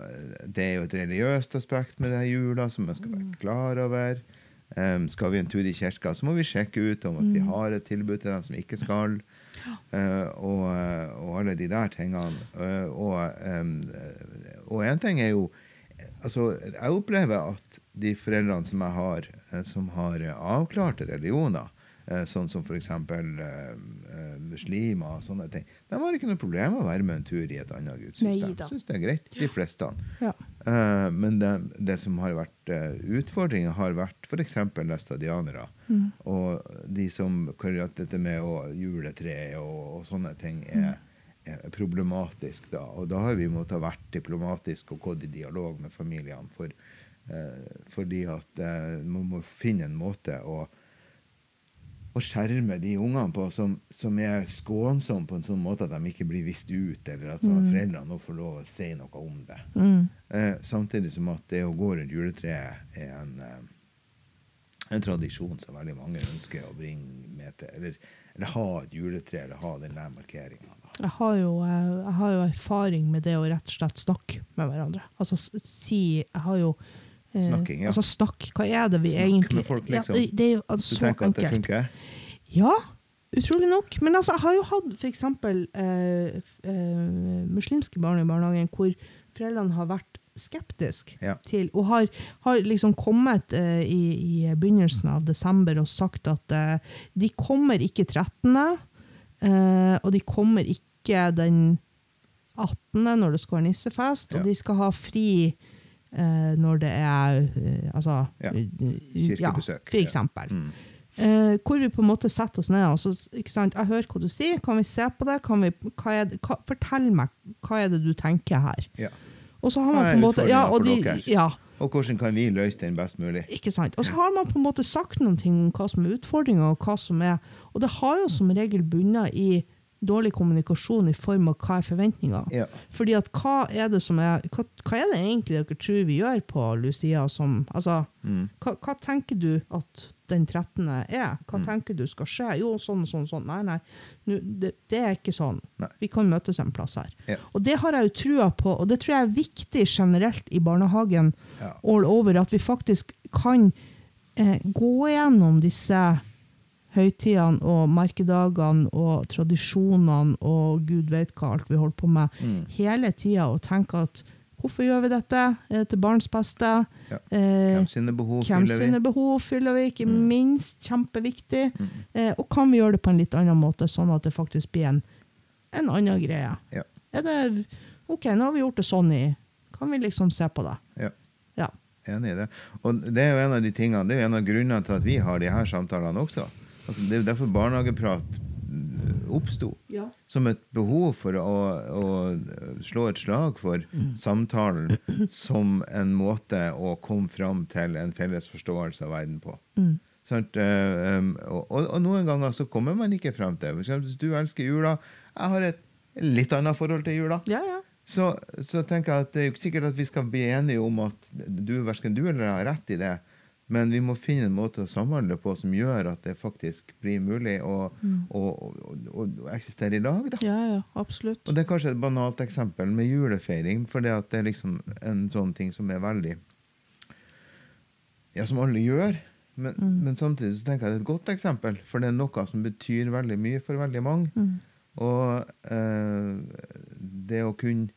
S2: det er jo et religiøst aspekt med det her jula som man skal
S3: Mm.
S2: være klar over. Um, skal vi en tur i kirka, så må vi sjekke ut om at
S3: Mm.
S2: vi har et tilbud til dem som ikke skal. Uh, og, og alle de der tingene. Uh, og, um, og en ting er jo Altså, jeg opplever at de foreldrene som jeg har, eh, som har eh, avklarte religioner, eh, sånn som f.eks. Muslimer og sånne ting, de har ikke noe problem med å være med en tur i et annet gudssystem. Syns det er greit, de fleste.
S3: Ja.
S2: Men det, det som har vært utfordringa, har vært f.eks. læstadianere.
S3: Mm.
S2: Og de som akkurat dette med å juletre og, og sånne ting er, er problematisk. da. Og da har vi måttet ha vært diplomatisk og gått i dialog med familiene. For, fordi at eh, man må finne en måte å å skjerme de ungene på som, som er skånsomme på en sånn måte at de ikke blir vist ut, eller at mm. foreldrene nå får lov å si noe om det.
S3: Mm.
S2: Eh, samtidig som at det å gå rundt juletreet er en, eh, en tradisjon som veldig mange ønsker å bringe med til. Eller, eller ha et juletre, eller ha den der markeringa.
S3: Jeg har, jo, eh, jeg har jo erfaring med det å rett og slett snakke med hverandre. Altså si Jeg har jo Eh,
S2: Snakking, ja.
S3: Altså snakk, hva er det vi
S2: Snakk
S3: egentlig
S2: med folk, liksom.
S3: Ja, det, det er jo
S2: Du
S3: så
S2: tenker at det funker?
S3: Ja, utrolig nok. Men altså, jeg har jo hatt eksempel eh, eh, muslimske barn i barnehagen hvor foreldrene har vært skeptiske
S2: Ja.
S3: til, og har, har liksom kommet eh, i, i begynnelsen av desember og sagt at eh, de kommer ikke 13., eh, og de kommer ikke den 18. når det skal være nissefest, og de skal ha fri eh, når det er eh, altså,
S2: Ja.
S3: eh,
S2: Kirkebesøk,
S3: Ja, for
S2: ja.
S3: eksempel.
S2: Mm.
S3: Eh, hvor vi på en måte setter oss ned og så, ikke sant? Jeg hører hva du sier, kan vi se på det? Kan vi, hva det hva, fortell meg, hva er det du tenker her?
S2: Ja.
S3: Og så har man på en måte ja, og de, ja,
S2: Og hvordan kan vi løse den best mulig?
S3: ikke sant? Og så har man på en måte sagt noen ting om hva som er utfordringer, og hva som er Og det har jo som regel bunnet i dårlig kommunikasjon i form av hva er forventninga.
S2: Ja.
S3: Fordi at hva er det som er Hva, hva er det egentlig dere tror vi gjør på Lucia som Altså,
S2: Mm.
S3: hva, hva tenker du at den 13. er? Hva
S2: Mm.
S3: tenker du skal skje? Jo, sånn sånn, sånn. Nei, nei, nu, det, det er ikke sånn.
S2: Nei.
S3: Vi kan møtes en plass her.
S2: Ja.
S3: Og det har jeg jo trua på, og det tror jeg er viktig generelt i barnehagen
S2: Ja.
S3: all over, at vi faktisk kan eh, gå gjennom disse høytidene og merkedagene og tradisjonene og gud vet hva alt vi holder på med,
S2: Mm.
S3: hele tida og tenker at hvorfor gjør vi dette? Er det til barns beste?
S2: Ja.
S3: Eh,
S2: Hvem sine behov
S3: hvem
S2: fyller vi?
S3: sine behov fyller vi? Ikke
S2: Mm.
S3: minst kjempeviktig.
S2: Mm.
S3: Eh, og kan vi gjøre det på en litt annen måte, sånn at det faktisk blir en, en annen greie?
S2: Ja.
S3: Er det OK, nå har vi gjort det sånn i Kan vi liksom se på det?
S2: Ja.
S3: Ja.
S2: Enig i det. Og det er jo en av de tingene, det er jo en av grunnene til at vi har de her samtalene også. Altså, det er jo derfor barnehageprat mm, oppsto.
S3: Ja.
S2: Som et behov for å, å slå et slag for samtalen som en måte å komme fram til en felles forståelse av verden på.
S3: Mm.
S2: Eh, um, og, og, og noen ganger så kommer man ikke frem til det. Hvis du elsker jula Jeg har et litt annet forhold til jula.
S3: Ja, ja.
S2: Så, så tenker jeg at det er jo ikke sikkert at vi skal bli enige om at du, verken du eller jeg har rett i det. Men vi må finne en måte å samhandle på som gjør at det faktisk blir mulig å, å, å, å, å eksistere i lag. Da.
S3: Ja, ja, absolutt.
S2: Og det er kanskje et banalt eksempel med julefeiring, for det det er liksom en sånn ting som er veldig Ja, som alle gjør. Men,
S3: Mm.
S2: men samtidig så tenker jeg det er et godt eksempel, for det er noe som betyr veldig mye for veldig mange.
S3: Mm.
S2: Og eh, det å kunne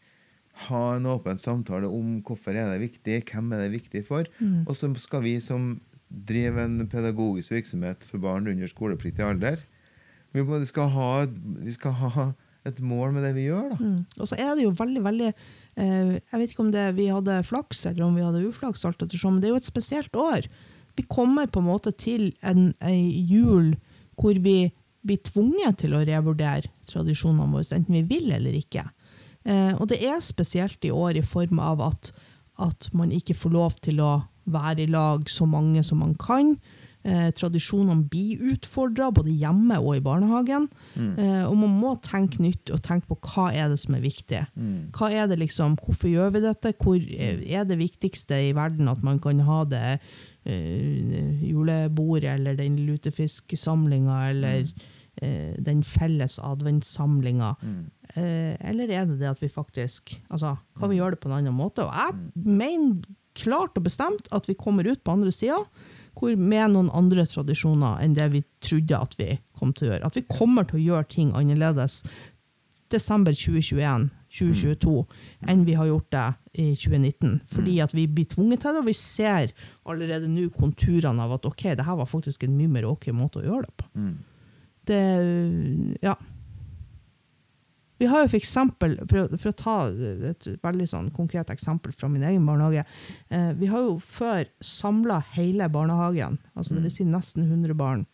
S2: ha en åpen samtale om hvorfor er det viktig, hvem er det viktig for,
S3: Mm.
S2: og så skal vi som driver en pedagogisk virksomhet for barn under skolepliktig alder, vi skal ha, vi skal ha et mål med det vi gjør. da.
S3: Mm. Og så er det jo veldig, veldig eh, Jeg vet ikke om det, vi hadde flaks eller om vi hadde uflaks, alt ettersom, men det er jo et spesielt år. Vi kommer på en måte til en, en jul hvor vi blir tvunget til å revurdere tradisjonene våre, enten vi vil eller ikke. Eh, og det er spesielt i år i form av at, at man ikke får lov til å være i lag så mange som man kan. Eh, tradisjonene blir utfordra, både hjemme og i barnehagen. Eh, og man må tenke nytt og tenke på hva er det som er viktig.
S2: Mm.
S3: Hva er det liksom, Hvorfor gjør vi dette? Hvor er det viktigste i verden at man kan ha det eh, julebordet eller den lutefisksamlinga eller eh, den felles adventssamlinga?
S2: Mm.
S3: Eh, eller er det det at vi faktisk altså, Kan vi gjøre det på en annen måte? Og jeg mener klart og bestemt at vi kommer ut på andre sida med noen andre tradisjoner enn det vi trodde at vi kom til å gjøre. At vi kommer til å gjøre ting annerledes desember 2021, 2022, enn vi har gjort det i 2019. Fordi at vi blir tvunget til det, og vi ser allerede nå konturene av at ok, det her var faktisk en mye mer ok måte å gjøre det på.
S2: Mm.
S3: Det, ja. Vi har jo for eksempel, for for å ta et veldig sånn konkret eksempel fra min egen barnehage, eh, vi har jo før samla hele barnehagen, altså det vil si nesten 100 barn,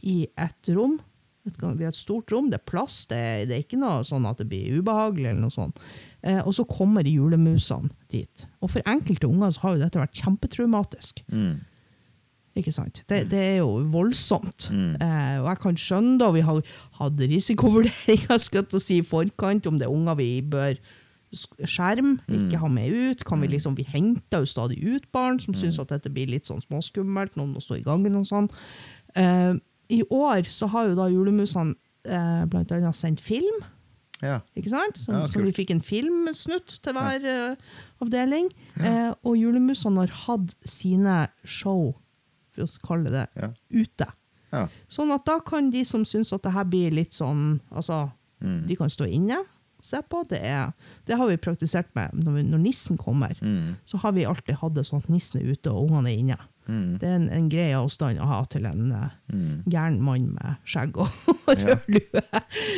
S3: i ett rom. Et, vi har et stort rom, det er plass, det det er ikke noe sånn at det blir ubehagelig eller noe sånt. Eh, og så kommer julemusene dit. Og for enkelte unger så har jo dette vært kjempetraumatisk.
S2: Mm.
S3: Ikke sant? Det, det er jo voldsomt.
S2: Mm.
S3: Eh, og jeg kan skjønne da, vi har hatt risikovurderinger skal jeg si, i forkant om det er unger vi bør skjerm, skjerme, ikke ha med ut. Kan vi liksom, vi henter jo stadig ut barn som syns at dette blir litt sånn småskummelt, noen må stå i gangen og sånn. Eh, I år så har jo da julemusene eh, blant annet sendt film
S2: Ja.
S3: Ikke sant? Så,
S2: Ja,
S3: så vi fikk en filmsnutt til hver eh, avdeling. Eh, og Julemusene har hatt sine show, for å kalle det
S2: Ja.
S3: ute.
S2: ja.
S3: Sånn at da kan de som syns at det her blir litt sånn Altså,
S2: Mm.
S3: de kan stå inne, se på. Det, er, det har vi praktisert med når, vi, når nissen kommer.
S2: Mm.
S3: Så har vi alltid hatt det sånn at nissen er ute og ungene er inne.
S2: Mm.
S3: Det er en, en grei avstand å ha til en
S2: Mm.
S3: gæren mann med skjegg og
S2: Ja.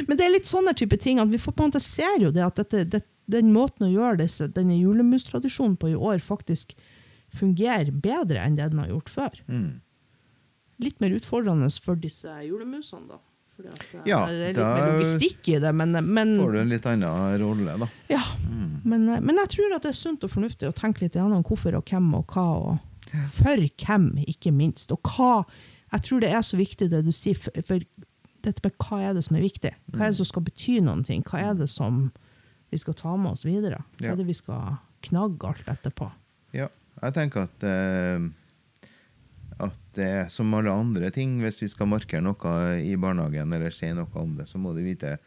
S3: Men det er litt sånne type ting at vi får på en måte ser jo det at dette, det, den måten å gjøre disse, denne julemustradisjonen på i år faktisk fungerer bedre enn det den har gjort før.
S2: Mm.
S3: Litt mer utfordrende for disse julemusene, da. Fordi at eh,
S2: Ja,
S3: det er litt mer logistikk i det, men, men
S2: Får du en litt annen rolle, da.
S3: ja. Men, eh, men jeg tror at det er sunt og fornuftig å tenke litt gjennom hvorfor og hvem og hva, og for hvem, ikke minst. Og hva Jeg tror det er så viktig det du sier, for, for dette med hva er det som er viktig? Hva er det som skal bety noen ting? Hva er det som vi skal ta med oss videre? Hva er det vi skal knagge alt etterpå?
S2: Ja, jeg tenker at eh, at det er som alle andre ting, hvis vi skal markere noe i barnehagen eller si noe om det, så må du vite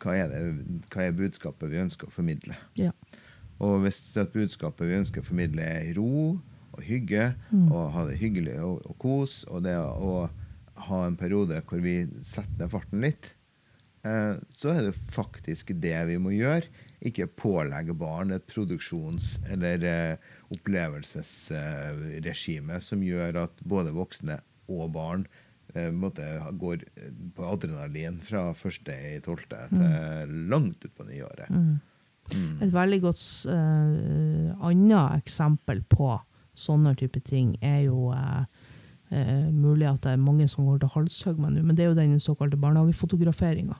S2: hva er, det, hva er budskapet vi ønsker å formidle.
S3: Ja.
S2: Og hvis budskapet vi ønsker å formidle er ro og hygge, og ha det hyggelig og, og kos, og det å ha en periode hvor vi setter ned farten litt, eh, så er det faktisk det vi må gjøre. Ikke pålegge barn et produksjons- eller eh, opplevelsesregime som gjør at både voksne og barn eh, går eh, på adrenalin fra første i tolvte til langt utpå nyåret.
S3: Et veldig godt uh, annet eksempel på sånne type ting er jo eh, eh, mulig at det er mange som går til halshugg med nå, men det er jo den såkalte barnehagefotograferinga.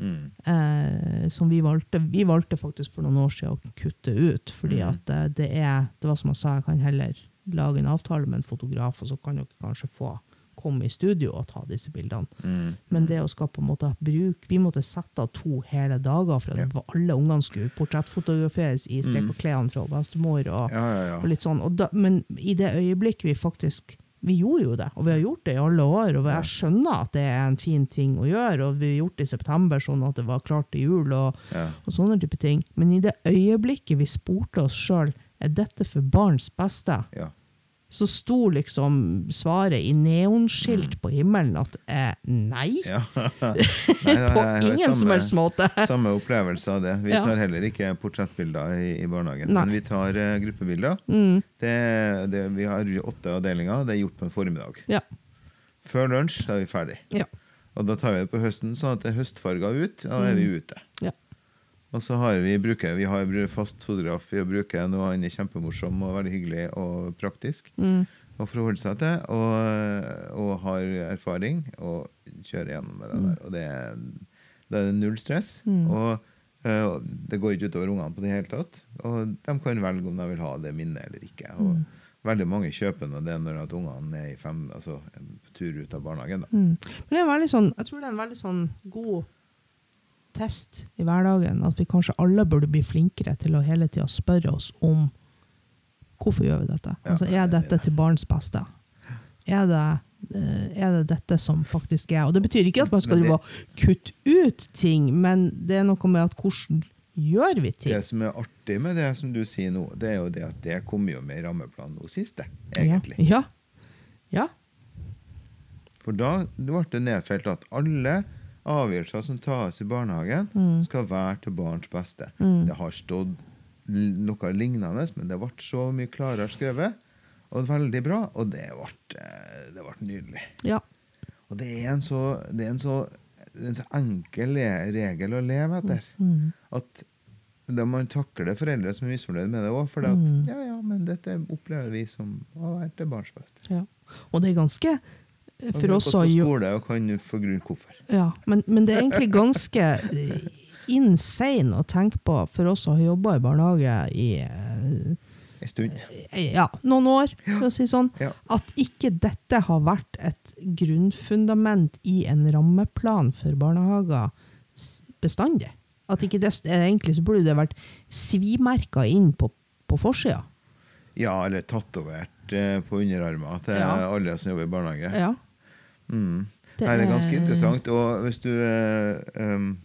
S2: Mm.
S3: Eh, som vi valgte. Vi valgte faktisk for noen år siden å kutte ut, fordi
S2: Mm.
S3: at eh, det er Det var som jeg sa, jeg kan heller lage en avtale med en fotograf, og så kan dere kanskje få komme i studio og ta disse bildene.
S2: Mm.
S3: Men det å skal på en måte bruke Vi måtte sette av to hele dager for at
S2: Ja.
S3: alle ungene skulle portrettfotograferes i strekk og klærne fra bestemor. Og,
S2: Ja, ja,
S3: og litt sånn. Og da, men i det øyeblikket vi faktisk Vi gjorde jo det, og vi har gjort det i alle år. Og jeg skjønner at det er en fin ting å gjøre, og vi har gjort det i september sånn at det var klart til jul. og,
S2: Ja.
S3: og sånne type ting. Men i det øyeblikket vi spurte oss sjøl er dette for barns beste,
S2: ja.
S3: Så sto liksom svaret i neonskilt på himmelen at eh, nei.
S2: Mm. ja. Nei, da,
S3: på ingen som helst måte.
S2: Samme opplevelse av det. Vi
S3: Ja.
S2: tar heller ikke portrettbilder i, i barnehagen,
S3: Nei.
S2: men vi tar uh, gruppebilder.
S3: Mm,
S2: Det, det, vi har åtte avdelinger. Det er gjort på en formiddag.
S3: ja.
S2: Før lunsj da er vi ferdig.
S3: Ja.
S2: Og da tar vi det på høsten, sånn at det er høstfarga ut, og da er vi ute.
S3: ja.
S2: Og så har vi, bruker, vi har fast fotograf vi bruker noe han er kjempemorsom og veldig hyggelig og praktisk
S3: Mm,
S2: å forholde seg til, og, og har erfaring, og kjører gjennom det der. Og det er, det er null stress.
S3: Mm.
S2: Og eh, og det går ikke utover ungene på det hele tatt. Og de kan velge om de vil ha det minnet eller ikke. Og
S3: Mm.
S2: veldig mange kjøper nå det når at ungene er i fem, altså, på tur ut av barnehagen. Da.
S3: mm. Men det er veldig sånn, jeg tror det er en veldig sånn god test i hverdagen, at vi kanskje alle burde bli flinkere til å hele tida spørre oss om hvorfor gjør vi dette? Altså, er dette til barns beste? Er det, eh, er det dette som faktisk er? Og det betyr ikke at man skal drive og kutte ut ting, men det er noe med at hvordan gjør vi ting?
S2: Det som er artig med det som du sier nå, det er jo det at det kommer jo med i rammeplanen nå sist, det, egentlig.
S3: Ja. ja.
S2: For da ble det nedfelt at alle avgjørelser som tas i barnehagen,
S3: Mm.
S2: skal være til barns beste.
S3: Mm.
S2: Det har stått noe lignende, men det ble så mye klarere skrevet. Og veldig bra, og det ble, eh, det ble nydelig.
S3: Ja.
S2: Og det er en så, det er en så, en så enkel regel å leve etter.
S3: Mm.
S2: At da man takler foreldre som er misfornøyd med det òg, for
S3: Mm.
S2: ja, ja, men dette opplever vi som å være til barns beste.
S3: ja. Og det er ganske For oss å gjøre
S2: skole og kan få grunn hvorfor.
S3: Ja, men, men det er egentlig ganske eh, insane å tenke på for oss som har jobba i barnehage i eh,
S2: En stund.
S3: ja, noen år, for å si sånn,
S2: Ja.
S3: at ikke dette har vært et grunnfundament i en rammeplan for barnehager bestandig. At ikke det, Egentlig så burde det vært svimerka inn på, på forsida.
S2: Ja, eller tatovert eh, på underarmen til
S3: Ja.
S2: alle som jobber i barnehage.
S3: Ja.
S2: Mm.
S3: Det
S2: Nei, det er ganske
S3: er-
S2: interessant. Og hvis du eh, um,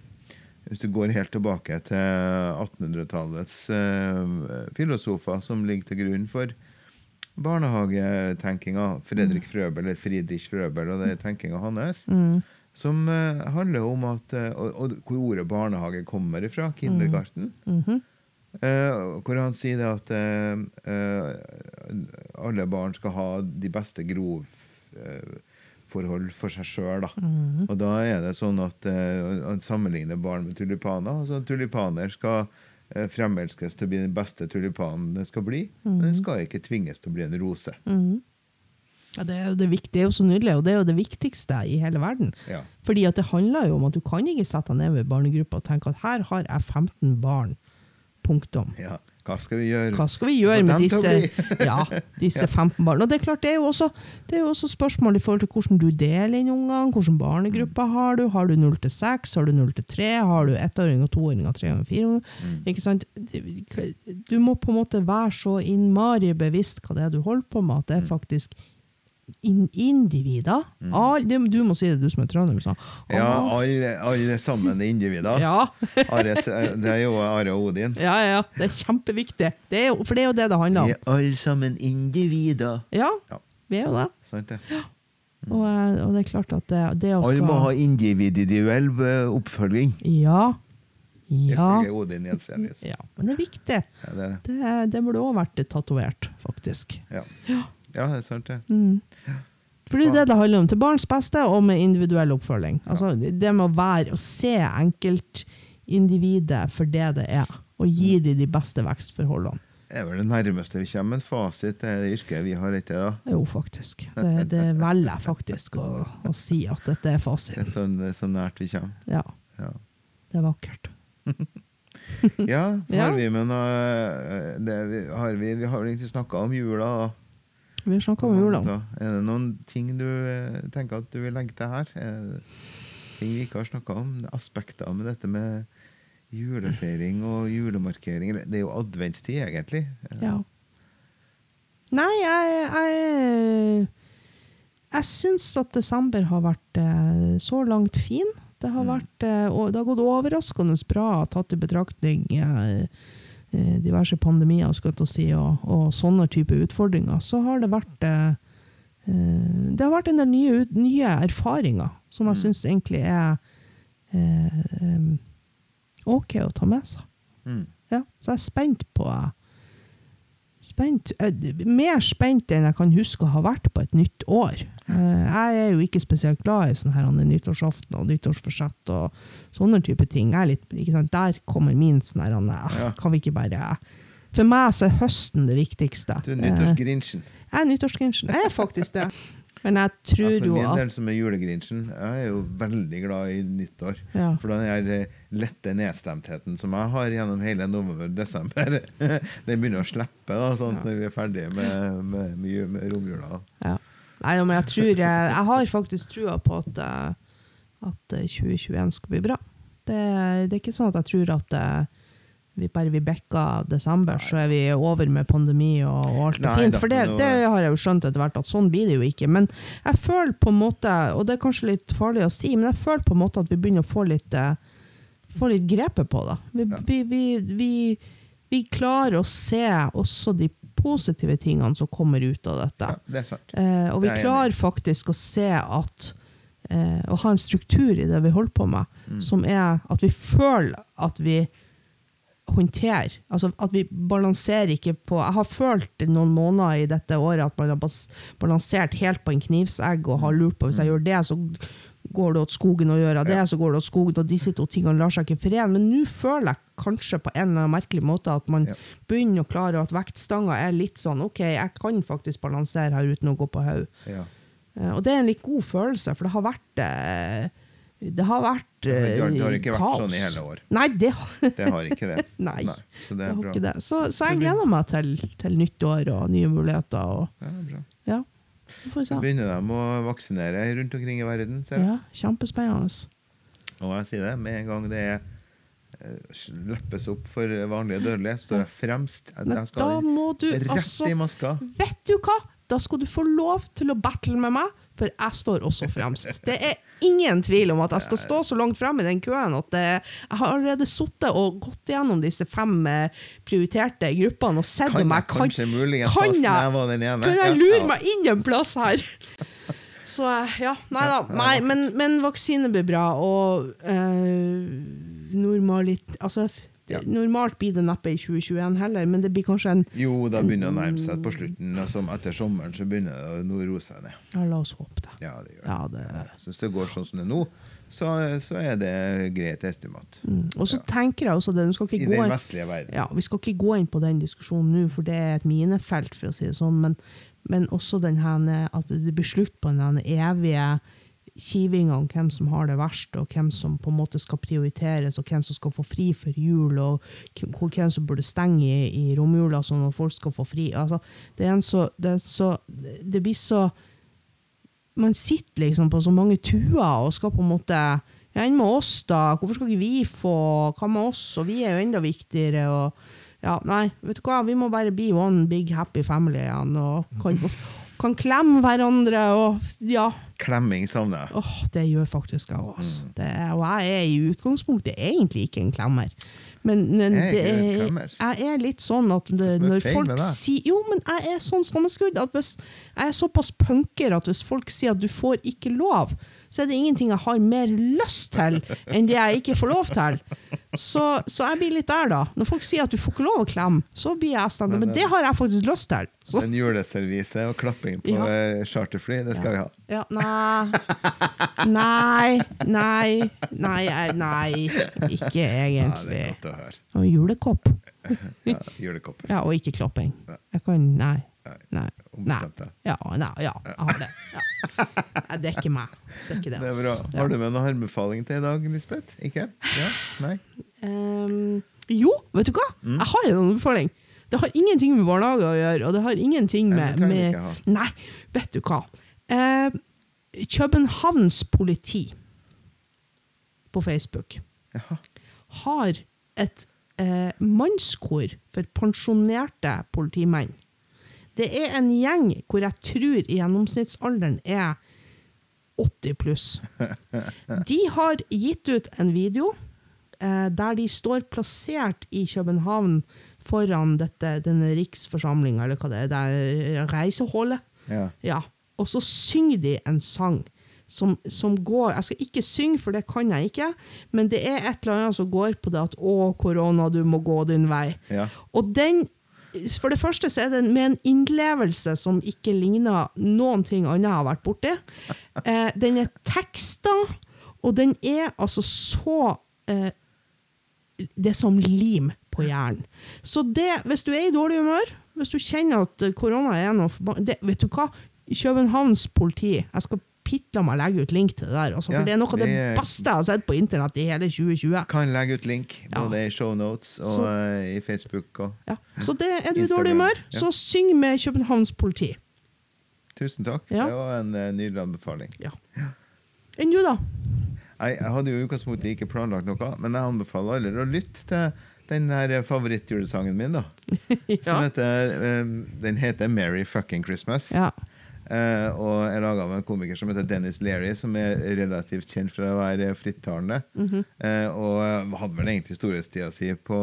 S2: hvis du går helt tilbake til 1800-tallets eh, filosofer som ligger til grunn for barnehagetenkinga, Fredrik Frøbel, eller Friedrich Frøbel, og det tenkinga hans,
S3: Mm.
S2: som eh, handler om at eh, og, og hvor ordet barnehage kommer ifra, kindergarten.
S3: Mm.
S2: -hmm. Uh, hvor han sier at uh, uh, alle barn skal ha de beste grovforhold for seg sjøl.
S3: Mhm.
S2: Og da er det sånn at eh, han sammenligner barn med tulipaner. Altså Tulipaner skal uh, fremelskes til å bli den beste tulipanen det skal bli. Men den skal ikke tvinges til å bli en rose.
S3: Mhm. Ja, det er det det er jo så nydelig, og det er jo det viktigste i hele verden.
S2: Ja.
S3: Fordi at det handler jo om at du kan ikke sette deg ned ved barnegruppa og tenke at her har jeg 15 barn. Punktum.
S2: ja. Hva skal vi gjøre?
S3: Hva skal vi gjøre med disse, ja, disse 15 barna? Og det er klart, det er jo også, det er jo også spørsmål i forhold til hvordan du deler inn ungene. Hvilken barnegruppe har du? Har du 0 til 6? Har du 0 til 3? Har du ettåringer, toåringer, treåringer, fireåringer? Sant? Du må på en måte være så innmari bevisst hva det er du holder på med, at det er faktisk in individer. All, det, du må si det, du som er trønder. liksom.
S2: Ja, alle, alle sammen er individer.
S3: Ja.
S2: Are, det er jo Are og Odin.
S3: ja, ja, det er kjempeviktig. Det er, for det er jo det det handler om.
S2: Vi er alle sammen individer.
S3: Ja,
S2: Ja.
S3: vi er jo det.
S2: Sant det?
S3: Og, eh, og det er klart at det, det å
S2: Alle må ha
S3: skal
S2: individuell eh, oppfølging.
S3: Ja. Ja.
S2: Odin
S3: ja. Men det er viktig.
S2: Ja. Det, det
S3: burde òg vært tatovert, faktisk.
S2: ja. ja, det er sant det.
S3: Mm. Fordi det det det handler om. Til barns beste og med individuell oppfølging. Altså, det med å være, å se enkeltindividet for det det er, og gi dem de beste vekstforholdene.
S2: Det er vel det nærmeste vi kommer en fasit til det yrket vi har ikke da.
S3: Jo, faktisk. Det, det velger jeg faktisk å, å si at dette er
S2: Det
S3: fasiten.
S2: sånn, det er så nært vi kommer.
S3: Ja,
S2: Ja,
S3: det er vakkert.
S2: ja
S3: Ja.
S2: har vi med noe eh, det, har vi, vi har vel egentlig snakka om jula, da.
S3: Vi snakke om om jula.
S2: Er det noen ting du eh, tenker at du vil legge til her? Er ting vi ikke har snakka om? Aspekter med dette med julefeiring og julemarkering? Det er jo adventstid, egentlig.
S3: Ja. Nei, jeg Jeg, jeg syns at desember har vært eh, så langt fin. Det har,
S2: Mm.
S3: vært, eh, det har gått overraskende bra, tatt i betraktning eh, diverse pandemier si, og, og sånne type utfordringer. Så har det vært eh, eh, Det har vært en del nye, nye erfaringer som jeg
S2: Mm.
S3: syns egentlig er eh, OK å ta med seg.
S2: Mm.
S3: Ja, så jeg er spent på spent, eh, Mer spent enn jeg kan huske å ha vært på et nytt år. Eh, Jeg er jo ikke spesielt glad i sånn her nyttårsaften og nyttårsforsett og sånne type ting. Jeg er litt, ikke sant? Der kommer min sånn her eh,
S2: Ja.
S3: Kan vi ikke bare For meg så er høsten det viktigste.
S2: Du er nyttårsgrinchen.
S3: Jeg er nyttårsgrinchen. Jeg er faktisk det. Men jeg
S2: Ja,
S3: tror
S2: for min del som er julegrinchen, jeg er jo veldig glad i nyttår.
S3: ja.
S2: For den der eh, lette nedstemtheten som jeg har gjennom hele november-desember, den begynner å slippe da, sånn
S3: Ja.
S2: når vi er ferdige med, med, med, med romjula.
S3: Ja. Nei, men jeg tror jeg, jeg har faktisk trua på at, eh, at eh, 2021 skal bli bra. Det, det er ikke sånn at jeg tror at eh, vi bare vi backa desember, så er vi over med pandemi og, og alt er fint. For det, det har jeg jo skjønt etter hvert, at sånn blir det jo ikke. Men jeg føler på en måte, og det er kanskje litt farlig å si, men jeg føler på en måte at vi begynner å få litt, eh, få litt grepet på det. Vi, vi, vi, vi, vi klarer å se også de positive tingene som kommer ut av dette.
S2: Ja, det er sant.
S3: Eh, og vi
S2: er
S3: klarer faktisk å se at eh, Å ha en struktur i det vi holder på med,
S2: Mm.
S3: som er at vi føler at vi håndterer. Altså at vi balanserer ikke på Jeg har følt noen måneder i dette året at man har balansert helt på en knivsegg og har lurt på hvis jeg gjør det, så går det åt skogen å gjøre det,
S2: Mm.
S3: Så går det åt skogen, og disse to tingene lar seg ikke forene. Men nå føler jeg kanskje på en eller annen merkelig måte at man begynner å klare at vektstanga er litt sånn OK, jeg kan faktisk balansere her uten å gå på haug.
S2: Ja.
S3: Eh, Og det er en litt god følelse, for det har vært eh, Det har vært
S2: Det har,
S3: eh,
S2: det har ikke vært
S3: kaos.
S2: sånn i hele år.
S3: Nei, det har,
S2: Det har ikke det.
S3: Nei,
S2: så det
S3: har ikke. Så, så jeg gleder meg til, til nyttår og nye muligheter. Og,
S2: Ja, bra.
S3: ja, så
S2: begynner de å vaksinere rundt omkring i verden. Ser?
S3: Ja, kjempespennende.
S2: Og jeg sier det, med en gang det er løppes opp for vanlige dødelige, står jeg fremst. Jeg, skal
S3: da må du
S2: rett
S3: altså
S2: i maska.
S3: Vet du hva? da skal du få lov til å battle med meg, for jeg står også fremst. Det er ingen tvil om at jeg skal stå så langt frem i den køen at det, jeg har allerede sittet og gått gjennom disse fem eh, prioriterte gruppene og sett om
S2: jeg
S3: kan kan, jeg,
S2: kan jeg-
S3: kan jeg lure meg inn en plass her? Så eh, ja, nei da. Nei, men, men vaksine blir bra, og øh, normalitet Altså,
S2: Ja.
S3: normalt blir det neppe i 2021 heller, men det blir kanskje en
S2: Jo, da begynner det å nærme seg på slutten. Altså, etter sommeren så begynner det å roe seg ned.
S3: Ja, la oss håpe det.
S2: Ja, det gjør.
S3: Ja, det
S2: Så hvis det går sånn som det er nå, så, så er det greit estimat.
S3: mm. Og så tenker jeg også det, skal
S2: I
S3: gå
S2: den vestlige verden.
S3: ja, Vi skal ikke gå inn på den diskusjonen nå, for det er et minefelt, for å si det sånn. Men, men også den her, at det blir slutt på den evige kivinga om hvem som har det verst, og hvem som på en måte skal prioriteres, og hvem som skal få fri før jul, og hvem som burde stenge i, i romjula sånn at folk skal få fri. Altså, det, så, det, så, det blir så Man sitter liksom på så mange tuer og skal på en måte enn med oss, da? Hvorfor skal ikke vi få Hva med oss? Og vi er jo enda viktigere. og ja, Nei, vet du hva, vi må bare be one big happy family igjen. Og kan, kan klemme hverandre og ja.
S2: Klemming savner jeg.
S3: Åh, det gjør faktisk jeg òg. Er- Og jeg er i utgangspunktet egentlig ikke en klemmer. Men, men
S2: Jeg er
S3: det er, jeg er litt sånn at det, når folk sier Jo, men jeg er sånn sammenskudd at hvis jeg er såpass punker at hvis folk sier at du får ikke lov, så er det ingenting jeg har mer lyst til enn det jeg ikke får lov til. Så, så jeg blir litt der, da. Når folk sier at du får ikke lov å klemme, så blir jeg stående. Men det har jeg faktisk lyst til. Så,
S2: En juleservise og klapping på
S3: Ja.
S2: eh, charterfly, det skal vi ha.
S3: ja, nei Nei, nei, nei, nei. Ikke egentlig.
S2: Ja, det er godt å høre.
S3: Og julekopp.
S2: Ja, julekopper.
S3: Ja, og ikke klopping. Jeg kan Nei. Nei.
S2: Ombestemt deg.
S3: Ja, nei, ja, jeg har det. Ja. Jeg er ikke meg. Det er det.
S2: Det er bra.
S3: Ja.
S2: Har du med noen anbefaling til i dag, Lisbeth? Ikke? Ja? Nei?
S3: Um, jo, vet du hva?
S2: Mm.
S3: Jeg har en anbefaling. Det har ingenting med barnehage å gjøre, og det har ingenting med, med. Nei, vet du hva. Uh, Københavns politi på Facebook
S2: Jaha.
S3: har et uh, mannskor for pensjonerte politimenn. Det er en gjeng hvor jeg tror gjennomsnittsalderen er 80 pluss. De har gitt ut en video eh, der de står plassert i København foran dette, denne riksforsamlinga, eller hva det er, det er reiseholdet.
S2: Ja.
S3: Ja. Og så synger de en sang som, som går Jeg skal ikke synge, for det kan jeg ikke, men det er et eller annet som går på det at 'Å, korona, du må gå din vei'.
S2: Ja.
S3: Og den For det første så er det med en innlevelse som ikke ligner noen ting annet jeg har vært borti. Eh, den er teksta, og den er altså så eh, Det er som lim på hjernen. Så det, hvis du er i dårlig humør, hvis du kjenner at eh, korona er noe det, Vet du hva? Københavns politi Jeg skal pitla meg legge ut link til det der. Altså,
S2: Ja,
S3: for det er noe av det beste jeg har sett på internett i hele 2020.
S2: Kan legge ut link
S3: Ja.
S2: både i shownotes og
S3: Så-
S2: uh, i Facebook. Og.
S3: Ja. Så det, er du i dårlig humør,
S2: ja.
S3: så syng med Københavns politi.
S2: Tusen takk.
S3: Ja.
S2: Det var en uh, nydelig anbefaling.
S3: Ja. Enn du, da?
S2: Jeg, jeg hadde jo i utgangspunktet ikke planlagt noe, men jeg anbefaler alle å lytte til den her favorittjulesangen min. da Som
S3: ja.
S2: heter, eh, Den heter 'Merry Fucking Christmas'.
S3: ja.
S2: Eh, og er laga av en komiker som heter Dennis Leary, som er relativt kjent for å være frittalende.
S3: Mhm.
S2: eh, og eh, hadde vel egentlig storhetstida si på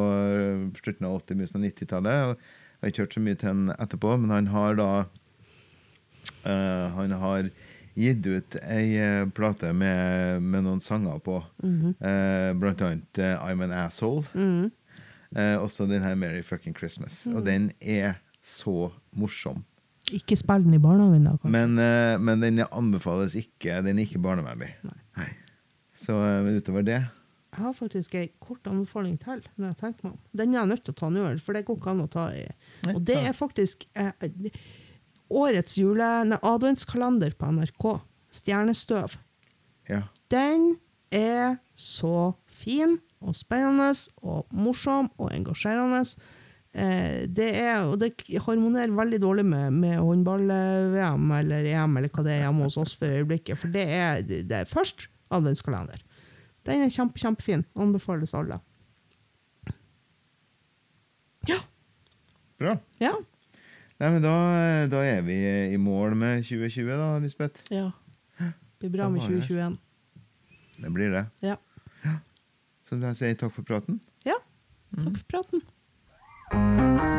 S2: slutten av 80-, begynnelsen av 90-tallet. Og jeg har ikke hørt så mye til han etterpå, men han har da eh, Han har gitt ut ei plate med, med noen sanger på. eh, blant annet I'm an Asshole.
S3: Mhm.
S2: Eh, også den her Merry Fucking Christmas. Og den er så morsom.
S3: Ikke spill den i barnehagen, da. kanskje.
S2: Men, uh, men den anbefales ikke. Den er ikke barnevennlig. Nei. Så uh, utover det
S3: Jeg har faktisk ei kort anbefaling til. når jeg tenker meg om. Den er jeg nødt til å ta nå, for det går ikke an å ta i.
S2: Nei,
S3: Og det er faktisk uh, årets jule, nei, adventskalender på NRK. Stjernestøv.
S2: Ja.
S3: Den er så fin og spennende og morsom og engasjerende. Eh, det er, og det harmonerer veldig dårlig med, med håndball-VM eller EM eller hva det er hjemme hos oss for øyeblikket. For det er, det er først adventskalender. Den er kjempe, kjempefin. Anbefales alle. Ja.
S2: Bra.
S3: ja.
S2: Nei, men da, da er vi i mål med 2020, da, Lisbeth.
S3: Ja. Det blir bra med
S2: Da var det.
S3: 2021.
S2: Det blir det.
S3: Ja.
S2: Så da sier jeg takk for praten.
S3: ja. Takk for praten. Música